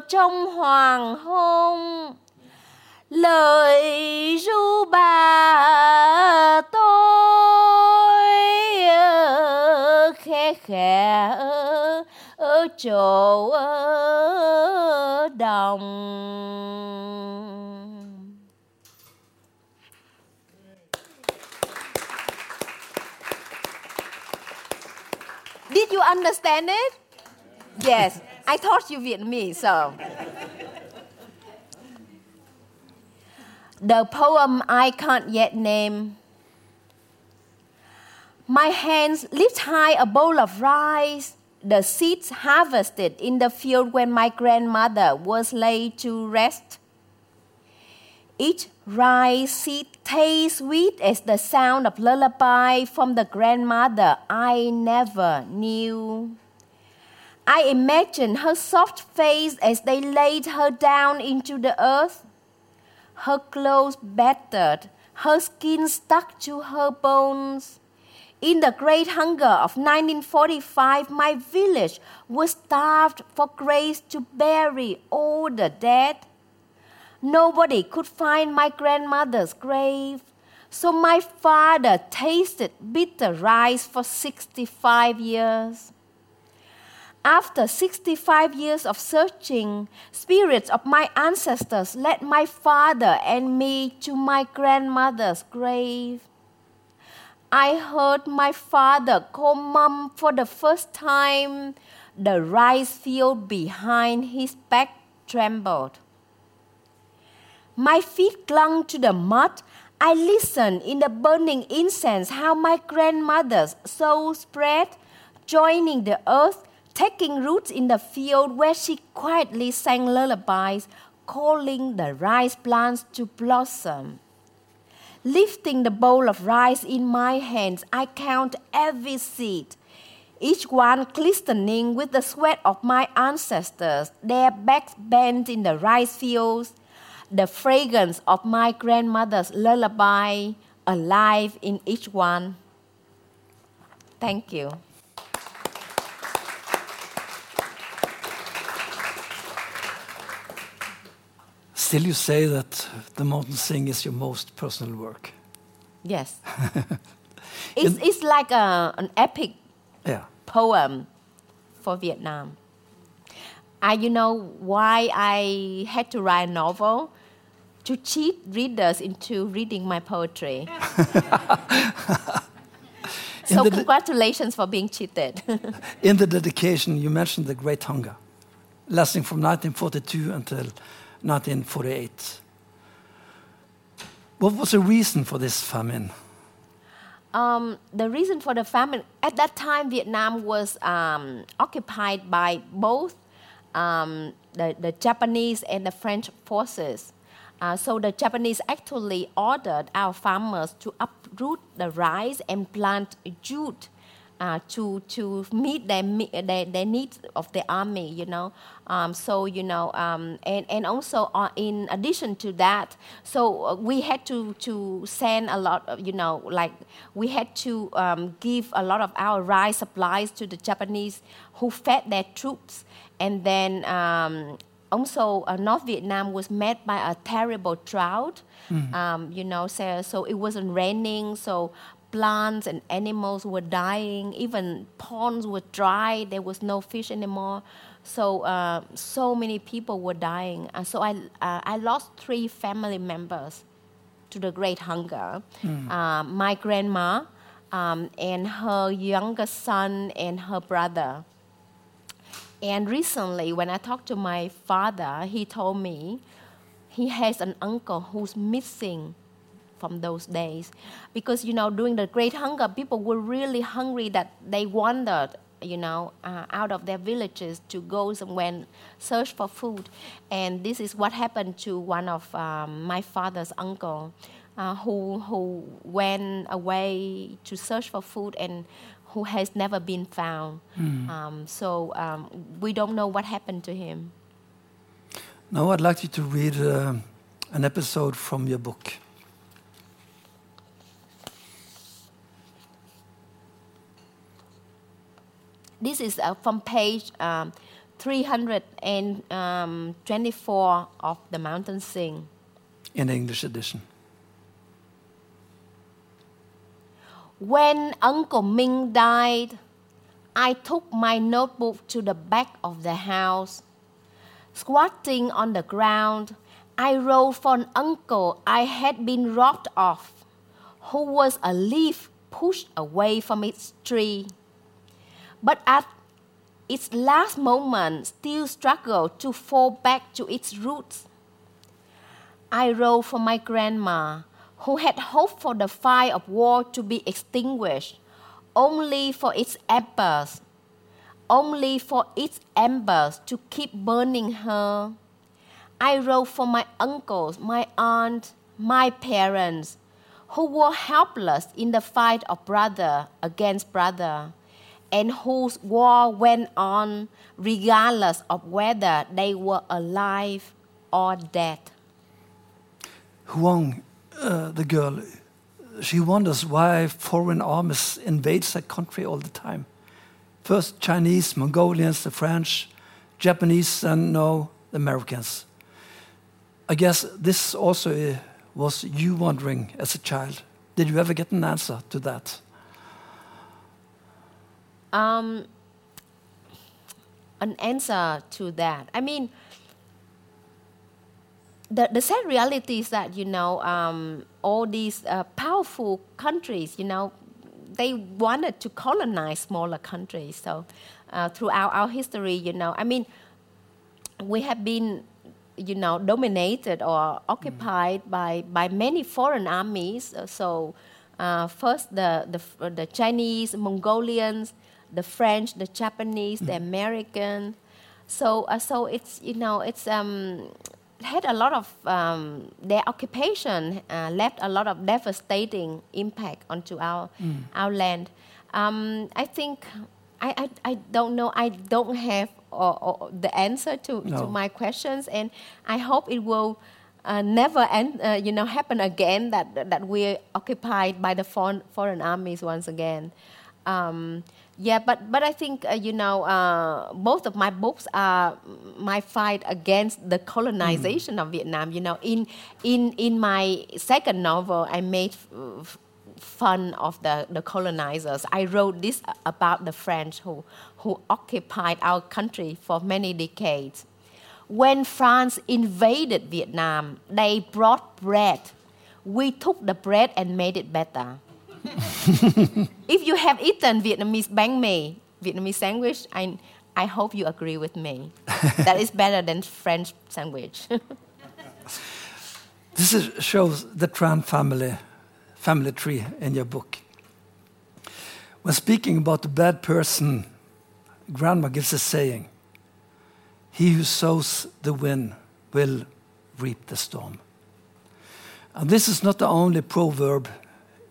trong hoàng hôn lời ru bà tôi khe khẽ ở chỗ đồng. Understand it? Yes, I taught you Vietnamese, so. The poem I can't yet name. My hands lift high a bowl of rice, the seeds harvested in the field when my grandmother was laid to rest. Each rice seed tastes sweet as the sound of lullaby from the grandmother I never knew. I imagine her soft face as they laid her down into the earth, her clothes battered, her skin stuck to her bones. In the Great Hunger of 1945, my village was starved for graves to bury all the dead. Nobody could find my grandmother's grave, so my father tasted bitter rice for 65 years. After 65 years of searching, spirits of my ancestors led my father and me to my grandmother's grave. I heard my father call mom for the first time. The rice field behind his back trembled. My feet clung to the mud. I listened in the burning incense how my grandmother's soul spread, joining the earth, taking roots in the field where she quietly sang lullabies, calling the rice plants to blossom. Lifting the bowl of rice in my hands, I count every seed, each one glistening with the sweat of my ancestors, their backs bent in the rice fields, the fragrance of my grandmother's lullaby alive in each one. Thank you. Still, you say that the mountain sing is your most personal work. Yes. it's, it's like a, an epic Yeah. poem for Vietnam. I, you know why I had to write a novel? To cheat readers into reading my poetry. so, the- congratulations for being cheated. In the dedication, you mentioned the Great Hunger, lasting from 1942 until 1948. What was the reason for this famine? um, the reason for the famine at that time vietnam was um, occupied by both um, the, the japanese and the french forces uh, so the japanese actually ordered our farmers to uproot the rice and plant jute uh, to to meet their, their their needs of the army, you know. Um, so you know, um, and and also uh, in addition to that, so uh, we had to to send a lot of you know like we had to um, give a lot of our rice supplies to the Japanese who fed their troops, and then. Also, uh, North Vietnam was met by a terrible drought. Um, you know, so, so it wasn't raining, so plants and animals were dying. Even ponds were dry. There was no fish anymore. So, uh, so many people were dying. And so I, uh, I lost three family members to the Great Hunger. Uh, my grandma um, and her younger son and her brother. And recently, when I talked to my father, he told me he has an uncle who's missing from those days. Because, you know, during the Great Hunger, people were really hungry that they wandered, you know, uh, out of their villages to go somewhere and search for food. And this is what happened to one of um, my father's uncle. Uh, who, who went away to search for food and who has never been found. Um, so um, we don't know what happened to him. Now, I'd like you to read uh, an episode from your book. This is uh, from page um, 324 of The Mountain Sing. in English edition. When Uncle Minh died, I took my notebook to the back of the house. Squatting on the ground, I wrote for an uncle I had been robbed of, who was a leaf pushed away from its tree. But at its last moment, still struggled to fall back to its roots. I wrote for my grandma, who had hoped for the fire of war to be extinguished, only for its embers, only for its embers to keep burning her. I wrote for my uncles, my aunt, my parents, who were helpless in the fight of brother against brother, and whose war went on regardless of whether they were alive or dead. Hương, uh, the girl, she wonders why foreign armies invade her country all the time. First Chinese, Mongolians, the French, Japanese, and now Americans. I guess this also uh, was you wondering as a child. Did you ever get an answer to that? Um, an answer to that. I mean, the, the sad reality is that, you know, um, all these uh, powerful countries, you know, they wanted to colonize smaller countries. So uh, throughout our history, you know, I mean, we have been, you know, dominated or occupied mm. by, by many foreign armies. So uh, first the, the, the Chinese, Mongolians, the French, the Japanese, mm. the American. So, uh, so it's you know it's um, had a lot of um, their occupation uh, left a lot of devastating impact onto our mm. our land. Um, I think I, I, I don't know I don't have or, or the answer to, no. to my questions and I hope it will uh, never end, uh, you know happen again that that we're occupied by the foreign, foreign armies once again. Um, yeah, but but I think uh, you know uh, both of my books are my fight against the colonization mm. of Vietnam. You know, in in in my second novel, I made f- fun of the, the colonizers. I wrote this about the French who who occupied our country for many decades. When France invaded Vietnam, they brought bread. We took the bread and made it better. if you have eaten Vietnamese bánh mì, Vietnamese sandwich, I, I hope you agree with me. that is better than French sandwich. this is, shows the Trần family, family tree in your book. When speaking about the bad person, Grandma gives a saying He who sows the wind will reap the storm. And this is not the only proverb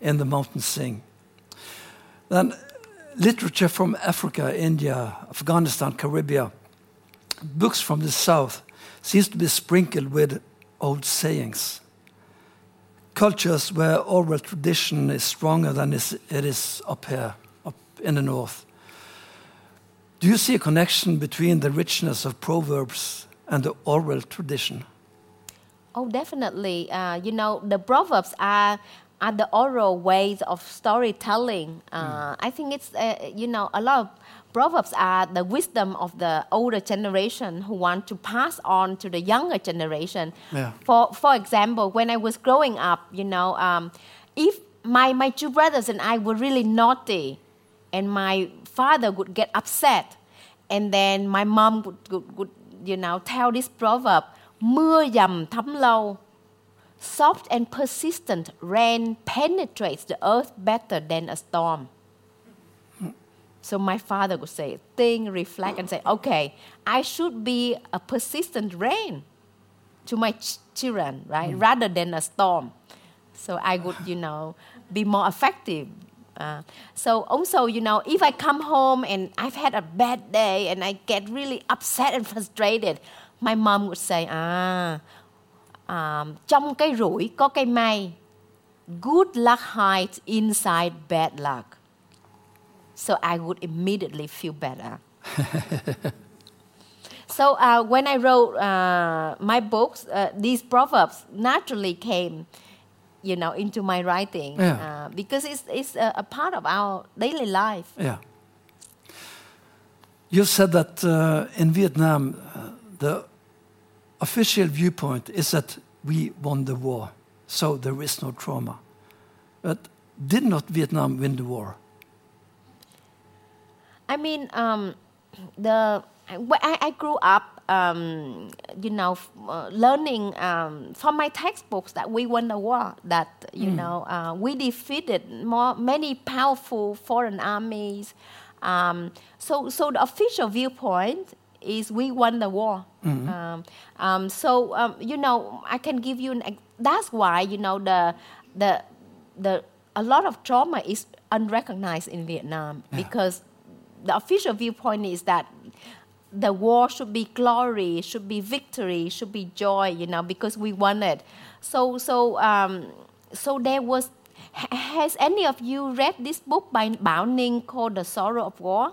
in the mountain sing. Then literature from Africa, India, Afghanistan, Caribbean, books from the south seems to be sprinkled with old sayings. Cultures where oral tradition is stronger than it is up here, up in the north. Do you see a connection between the richness of proverbs and the oral tradition? Oh, definitely. Uh, you know, the proverbs are are the oral ways of storytelling. Uh, mm. I think it's uh, you know a lot of proverbs are the wisdom of the older generation who want to pass on to the younger generation. Yeah. For for example, when I was growing up, you know, um, if my my two brothers and I were really naughty, and my father would get upset, and then my mom would, would, would you know tell this proverb, mưa dầm thấm lâu soft and persistent rain penetrates the earth better than a storm. So my father would say, think, reflect, and say, okay, I should be a persistent rain to my ch- children, right, mm. rather than a storm. So I would, you know, be more effective. Uh, so also, you know, if I come home and I've had a bad day and I get really upset and frustrated, my mom would say, ah, um, trong cái rủi có cái may. Good luck hides inside bad luck. So I would immediately feel better. So uh, when I wrote uh, my books uh, these proverbs naturally came you know into my writing yeah. Uh, because it's, it's a, a, part of our daily life. Yeah. You said that uh, in Vietnam uh, the official viewpoint is that we won the war, so there is no trauma. But did not Vietnam win the war? I mean, um, the I, I, grew up, um, you know, uh, learning um, from my textbooks that we won the war. That you mm. know, uh, we defeated more many powerful foreign armies. Um, so, so the official viewpoint is we won the war. Mm-hmm. Um, um, so um, you know, I can give you an. That's why you know the the the a lot of trauma is unrecognized in Vietnam yeah. because the official viewpoint is that the war should be glory, should be victory, should be joy. You know, because we won it. So so um, so there was has any of you read this book by Bảo Ninh called The Sorrow of War?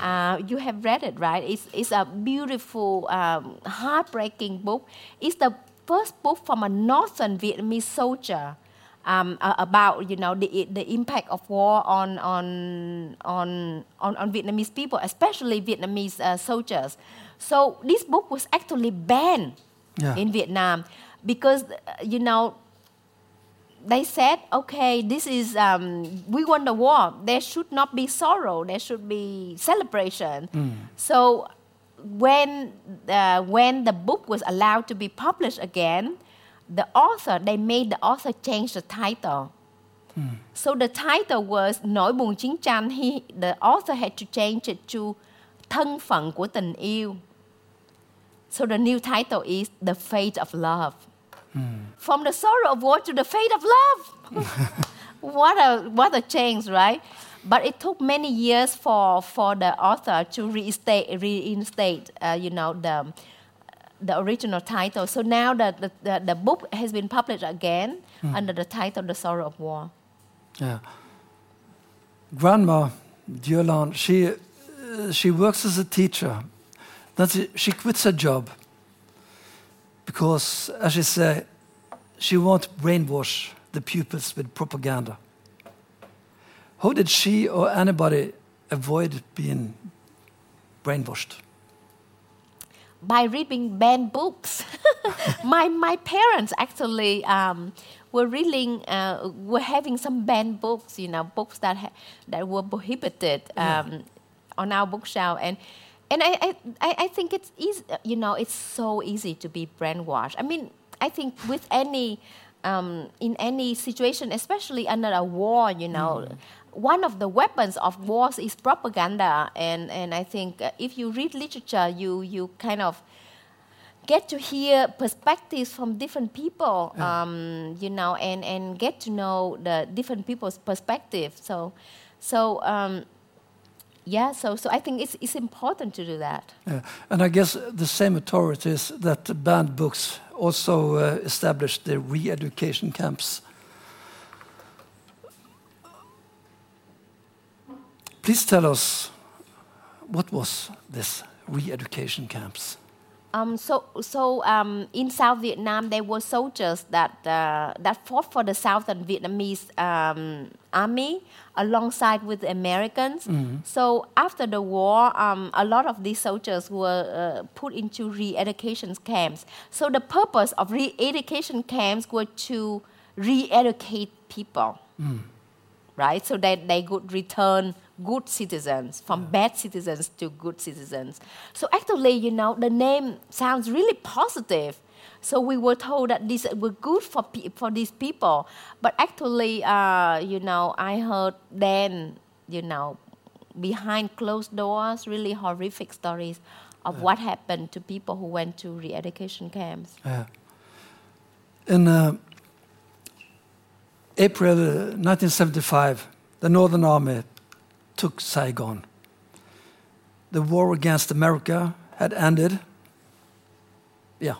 Uh, you have read it, right? It's, it's a beautiful, um, heartbreaking book. It's the first book from a northern Vietnamese soldier um, uh, about, you know, the, the impact of war on, on, on, on, on Vietnamese people, especially Vietnamese uh, soldiers. So this book was actually banned Yeah. in Vietnam because, uh, you know, they said, okay, this is, um, we won the war. There should not be sorrow. There should be celebration. So when, uh, when the book was allowed to be published again, the author, they made the author change the title. So the title was Nỗi buồn chiến tranh. He, the author had to change it to Thân phận của tình yêu. So the new title is The Fate of Love. From the sorrow of war to the fate of love. what a what a change, right? But it took many years for for the author to reinstate reinstate, uh, you know, the the original title. So now the, the, the, the book has been published again under the title The Sorrow of War. Yeah. Grandma Diệu Lan, she, uh, she works as a teacher. Then she, she quits her job because, as she say, she won't brainwash the pupils with propaganda. How did she or anybody avoid being brainwashed? by reading banned books. my my parents actually um, were reading uh, were having some banned books, you know, books that ha- that were prohibited um, on our bookshelf, and and I, I I think it's easy, you know, it's so easy to be brainwashed. I mean, I think with any um, in any situation, especially under a war, you know. One of the weapons of wars is propaganda, and, and I think uh, if you read literature, you, you kind of get to hear perspectives from different people, um, you know, and, and get to know the different people's perspective. So, so um, yeah, so, so I think it's, it's important to do that. Yeah. And I guess the same authorities that banned books also uh, established the re-education camps. Please tell us what was this re-education camps? Um, so, so um, in South Vietnam, there were soldiers that uh, that fought for the Southern Vietnamese um, army alongside with the Americans. So after the war, um, a lot of these soldiers were uh, put into re-education camps. So the purpose of re-education camps were to re-educate people right? So that they could return good citizens from bad citizens to good citizens. So actually, you know, the name sounds really positive. So we were told that this were good for pe- for these people, but actually, uh, you know, I heard then, you know, behind closed doors, really horrific stories of what happened to people who went to re-education camps. Yeah. In uh, April uh, 1975, the Northern Army took Saigon. The war against America had ended. Yeah.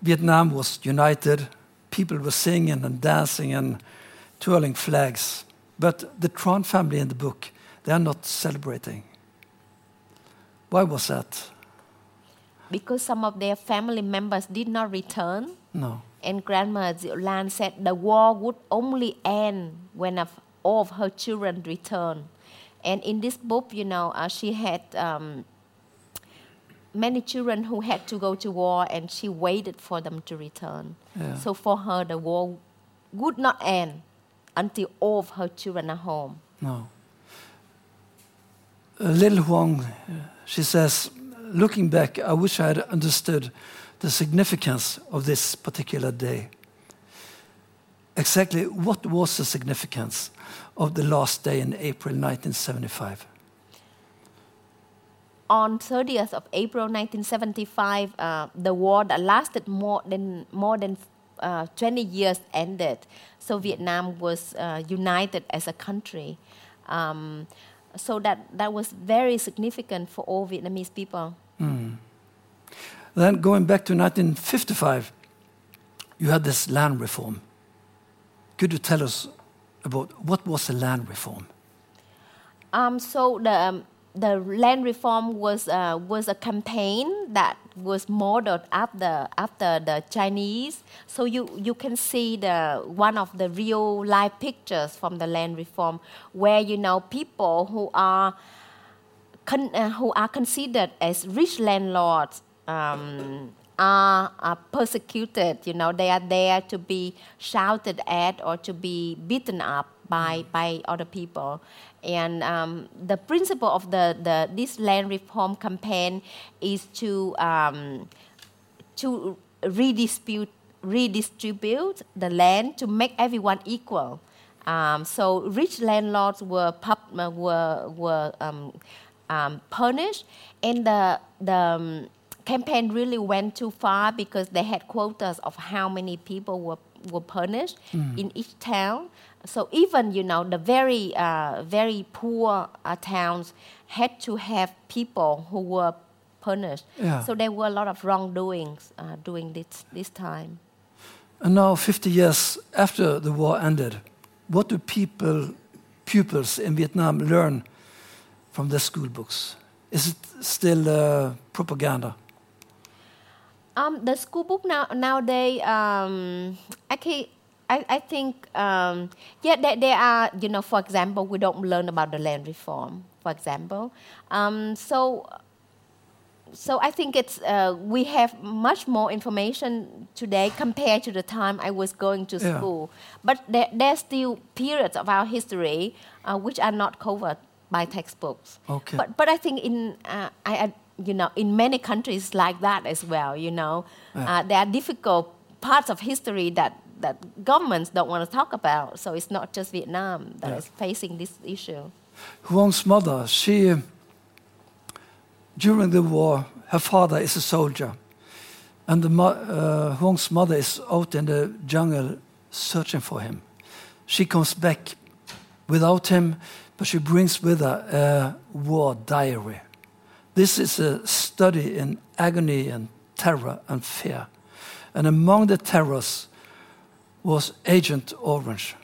Vietnam was united. People were singing and dancing and twirling flags. But the Trần family in the book, they are not celebrating. Why was that? Because some of their family members did not return, No. And Grandma Lan said the war would only end when all of her children return. And in this book, you know, uh, she had um, many children who had to go to war, and she waited for them to return. Yeah. So for her, the war would not end until all of her children are home. No. Uh, Lil Hương, uh, she says, looking back, I wish I had understood the significance of this particular day. Exactly what was the significance of the last day in April 1975? on 30th of April 1975, uh, the war that lasted more than more than uh, 20 years ended. So Vietnam was uh, united as a country. Um, so that that was very significant for all Vietnamese people. Then going back to 1955, you had this land reform. could you tell us about what was the land reform? Um, so the um, the land reform was uh, was a campaign that was modeled after after the Chinese. So you you can see the one of the real life pictures from the land reform, where you know people who are con- uh, who are considered as rich landlords. Um, are, are persecuted, you know, they are there to be shouted at or to be beaten up by, by other people. And um, the principle of the, the, this land reform campaign is to, um, to redistribute, redistribute the land to make everyone equal. Um, so rich landlords were, pub, uh, were, were um, um, punished, and the, the um, campaign really went too far because they had quotas of how many people were, were punished Mm. in each town. So even you know the very uh, very poor uh, towns had to have people who were punished. Yeah. So there were a lot of wrongdoings uh, during this this time. And now, 50 years after the war ended, what do people, pupils in Vietnam learn from their school books? Is it still uh, propaganda? Um, the school book now nowadays, um, actually, I, I think, um, yeah, there, there are, you know, for example, we don't learn about the land reform, for example. Um, so, so I think it's, uh, we have much more information today compared to the time I was going to Yeah. school. But there, there's still periods of our history uh, which are not covered by textbooks. Okay. But, but I think in, uh, I, I, you know, in many countries like that as well, you know, uh, there are difficult parts of history that, that governments don't want to talk about. So it's not just Vietnam that is Yeah. facing this issue. Hương's mother, she, during the war, her father is a soldier. And the uh, Hương's mother is out in the jungle searching for him. She comes back without him, but she brings with her a war diary. This is a study in agony and terror and fear. And among the terrors was Agent Orange.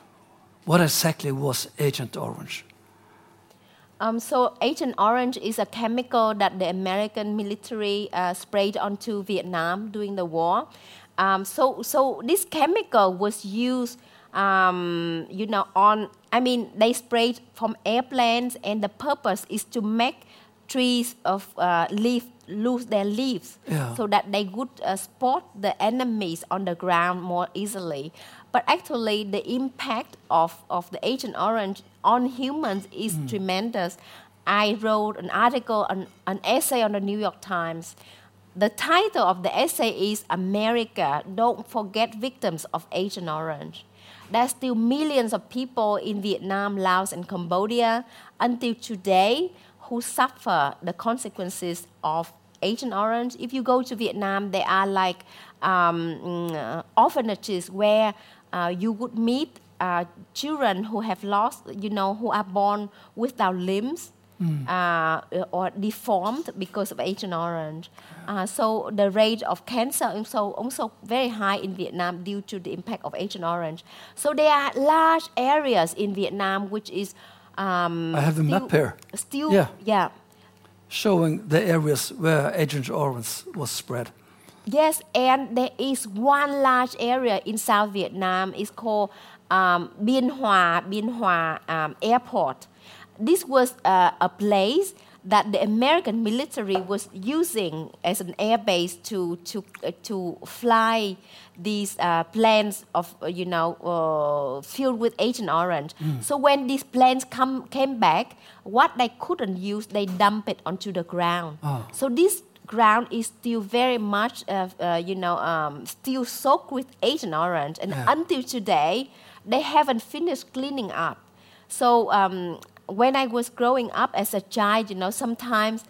What exactly was Agent Orange? Um, so Agent Orange is a chemical that the American military uh, sprayed onto Vietnam during the war. Um, so, so this chemical was used, um, you know, on. I mean, they sprayed from airplanes, and the purpose is to make trees of uh, leaf lose their leaves, Yeah. so that they would uh, spot the enemies on the ground more easily. But actually, the impact of, of the Agent Orange on humans is tremendous. I wrote an article, an, an essay on the New York Times. The title of the essay is America, Don't Forget Victims of Agent Orange. There's still millions of people in Vietnam, Laos, and Cambodia until today who suffer the consequences of Agent Orange. If you go to Vietnam, there are like um, mm, orphanages where uh, you would meet uh, children who have lost, you know, who are born without limbs. Uh, or deformed because of Agent Orange. Uh, so the rate of cancer is also also very high in Vietnam due to the impact of Agent Orange. So there are large areas in Vietnam which is um, I have the still, map here. Still, Yeah. yeah. showing the areas where Agent Orange was spread. Yes, and there is one large area in South Vietnam. It's called um, Bien Hoa, Bien Hoa um, Airport. This was uh, a place that the American military was using as an air base to to uh, to fly these uh, planes of uh, you know uh, filled with Agent Orange. So when these planes come came back, what they couldn't use, they dump it onto the ground. Oh. So this ground is still very much, uh, uh, you know, um, still soaked with Agent Orange, and Yeah. until today, they haven't finished cleaning up. So um, when I was growing up as a child, you know, sometimes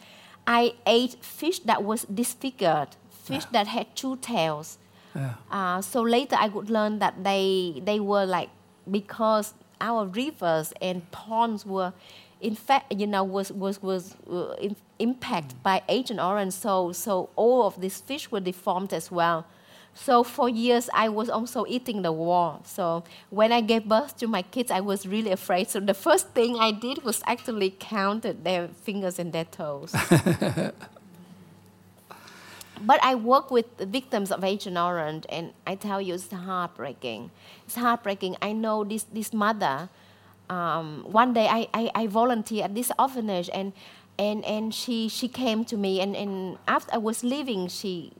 I ate fish that was disfigured, fish that had two tails. Yeah. Uh, so later I would learn that they they were like because our rivers and ponds were in fact you know was was was uh, impacted by Agent Orange so so all of these fish were deformed as well So for years, I was also eating the war. So when I gave birth to my kids, I was really afraid. So the first thing I did was actually counted their fingers and their toes. but I work with the victims of Agent Orange, and I tell you, it's heartbreaking. It's heartbreaking. I know this this mother. Um, one day, I, I I volunteer at this orphanage, and and and she she came to me, and and after I was leaving, she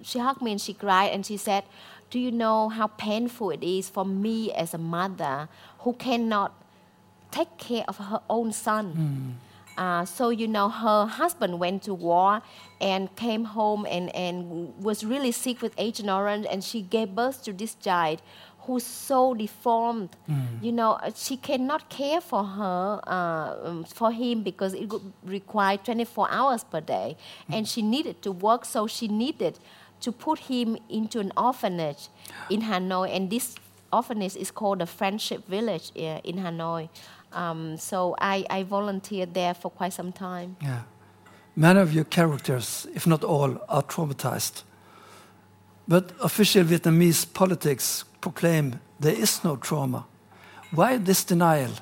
she hugged me and she cried, and she said, "Do you know how painful it is for me as a mother who cannot take care of her own son?" Uh, so you know her husband went to war and came home and, and was really sick with agent orange and she gave birth to this child who's so deformed you know she cannot care for her uh, um, for him because it would require 24 hours per day and she needed to work so she needed to put him into an orphanage in hanoi and this orphanage is called the friendship village in hanoi um, so I, I volunteered there for quite some time. Yeah. Many of your characters, if not all, are traumatized. But official Vietnamese politics proclaim there is no trauma. Why this denial?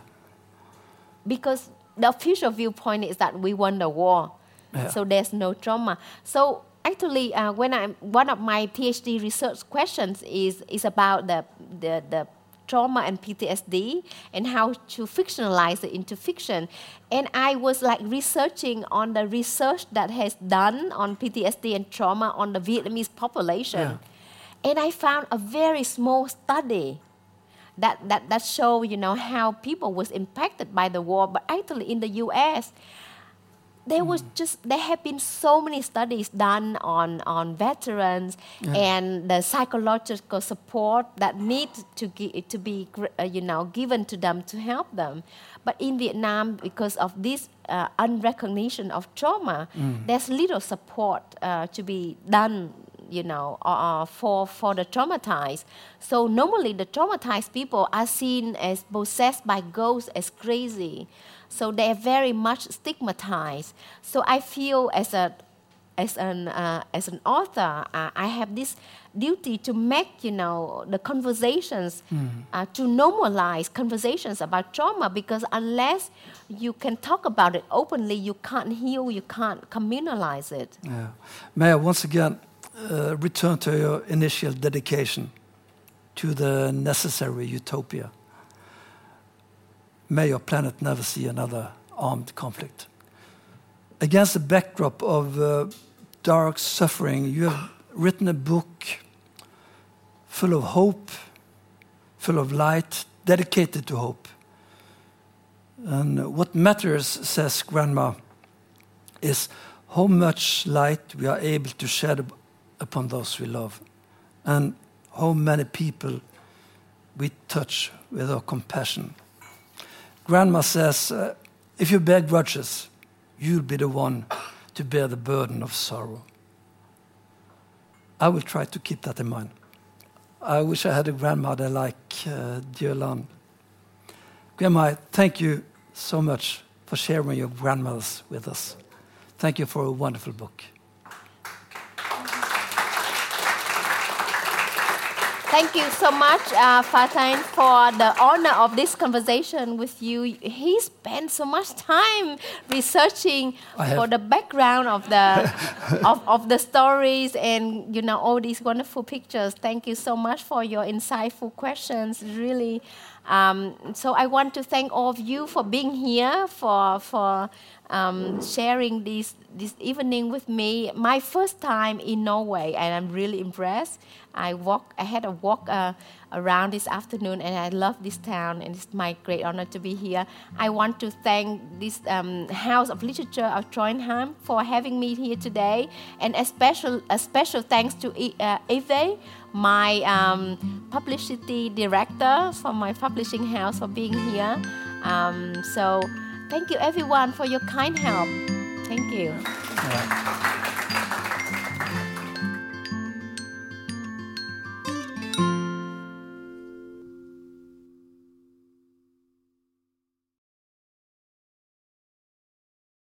Because the official viewpoint is that we won the war, Yeah. so there's no trauma. So actually, uh, when I one of my PhD research questions is is about the the, the trauma and PTSD and how to fictionalize it into fiction. And I was like researching on the research that has done on PTSD and trauma on the Vietnamese population. And I found a very small study that, that, that show, you know, how people was impacted by the war. But actually in the US, there was just there have been so many studies done on on veterans and the psychological support that need to to be uh, you know given to them to help them. But in vietnam because of this uh, unrecognition of trauma there's little support uh, to be done you know, uh, for, for the traumatized. So normally the traumatized people are seen as possessed by ghosts, as crazy. So they are very much stigmatized. So I feel as a as an uh, as an author, uh, I have this duty to make you know the conversations uh, to normalize conversations about trauma because unless you can talk about it openly, you can't heal, you can't communalize it. Yeah. May I once again uh, return to your initial dedication to the necessary utopia? May your planet never see another armed conflict. Against the backdrop of uh, dark suffering, you have written a book full of hope, full of light, dedicated to hope. And what matters, says Grandma, is how much light we are able to shed upon those we love, and how many people we touch with our compassion. Grandma says, uh, if you bear grudges, you'll be the one to bear the burden of sorrow. I will try to keep that in mind. I wish I had a grandmother like uh, Diệu Lan. Grandma, thank you so much for sharing your grandmothers with us. Thank you for a wonderful book. Thank you so much, uh, Fartein, for the honor of this conversation with you. He spent so much time researching for the background of the of, of the stories and you know all these wonderful pictures. Thank you so much for your insightful questions. Really. Um, so I want to thank all of you for being here, for for um, sharing this this evening with me. My first time in Norway, and I'm really impressed. I walk, I had a walk uh, around this afternoon, and I love this town, and it's my great honor to be here. I want to thank this um, House of Literature of Trondheim for having me here today, and a special a special thanks to uh, Eve, my um, publicity director from my publishing house, for being here. Um, so, thank you everyone for your kind help. Thank you.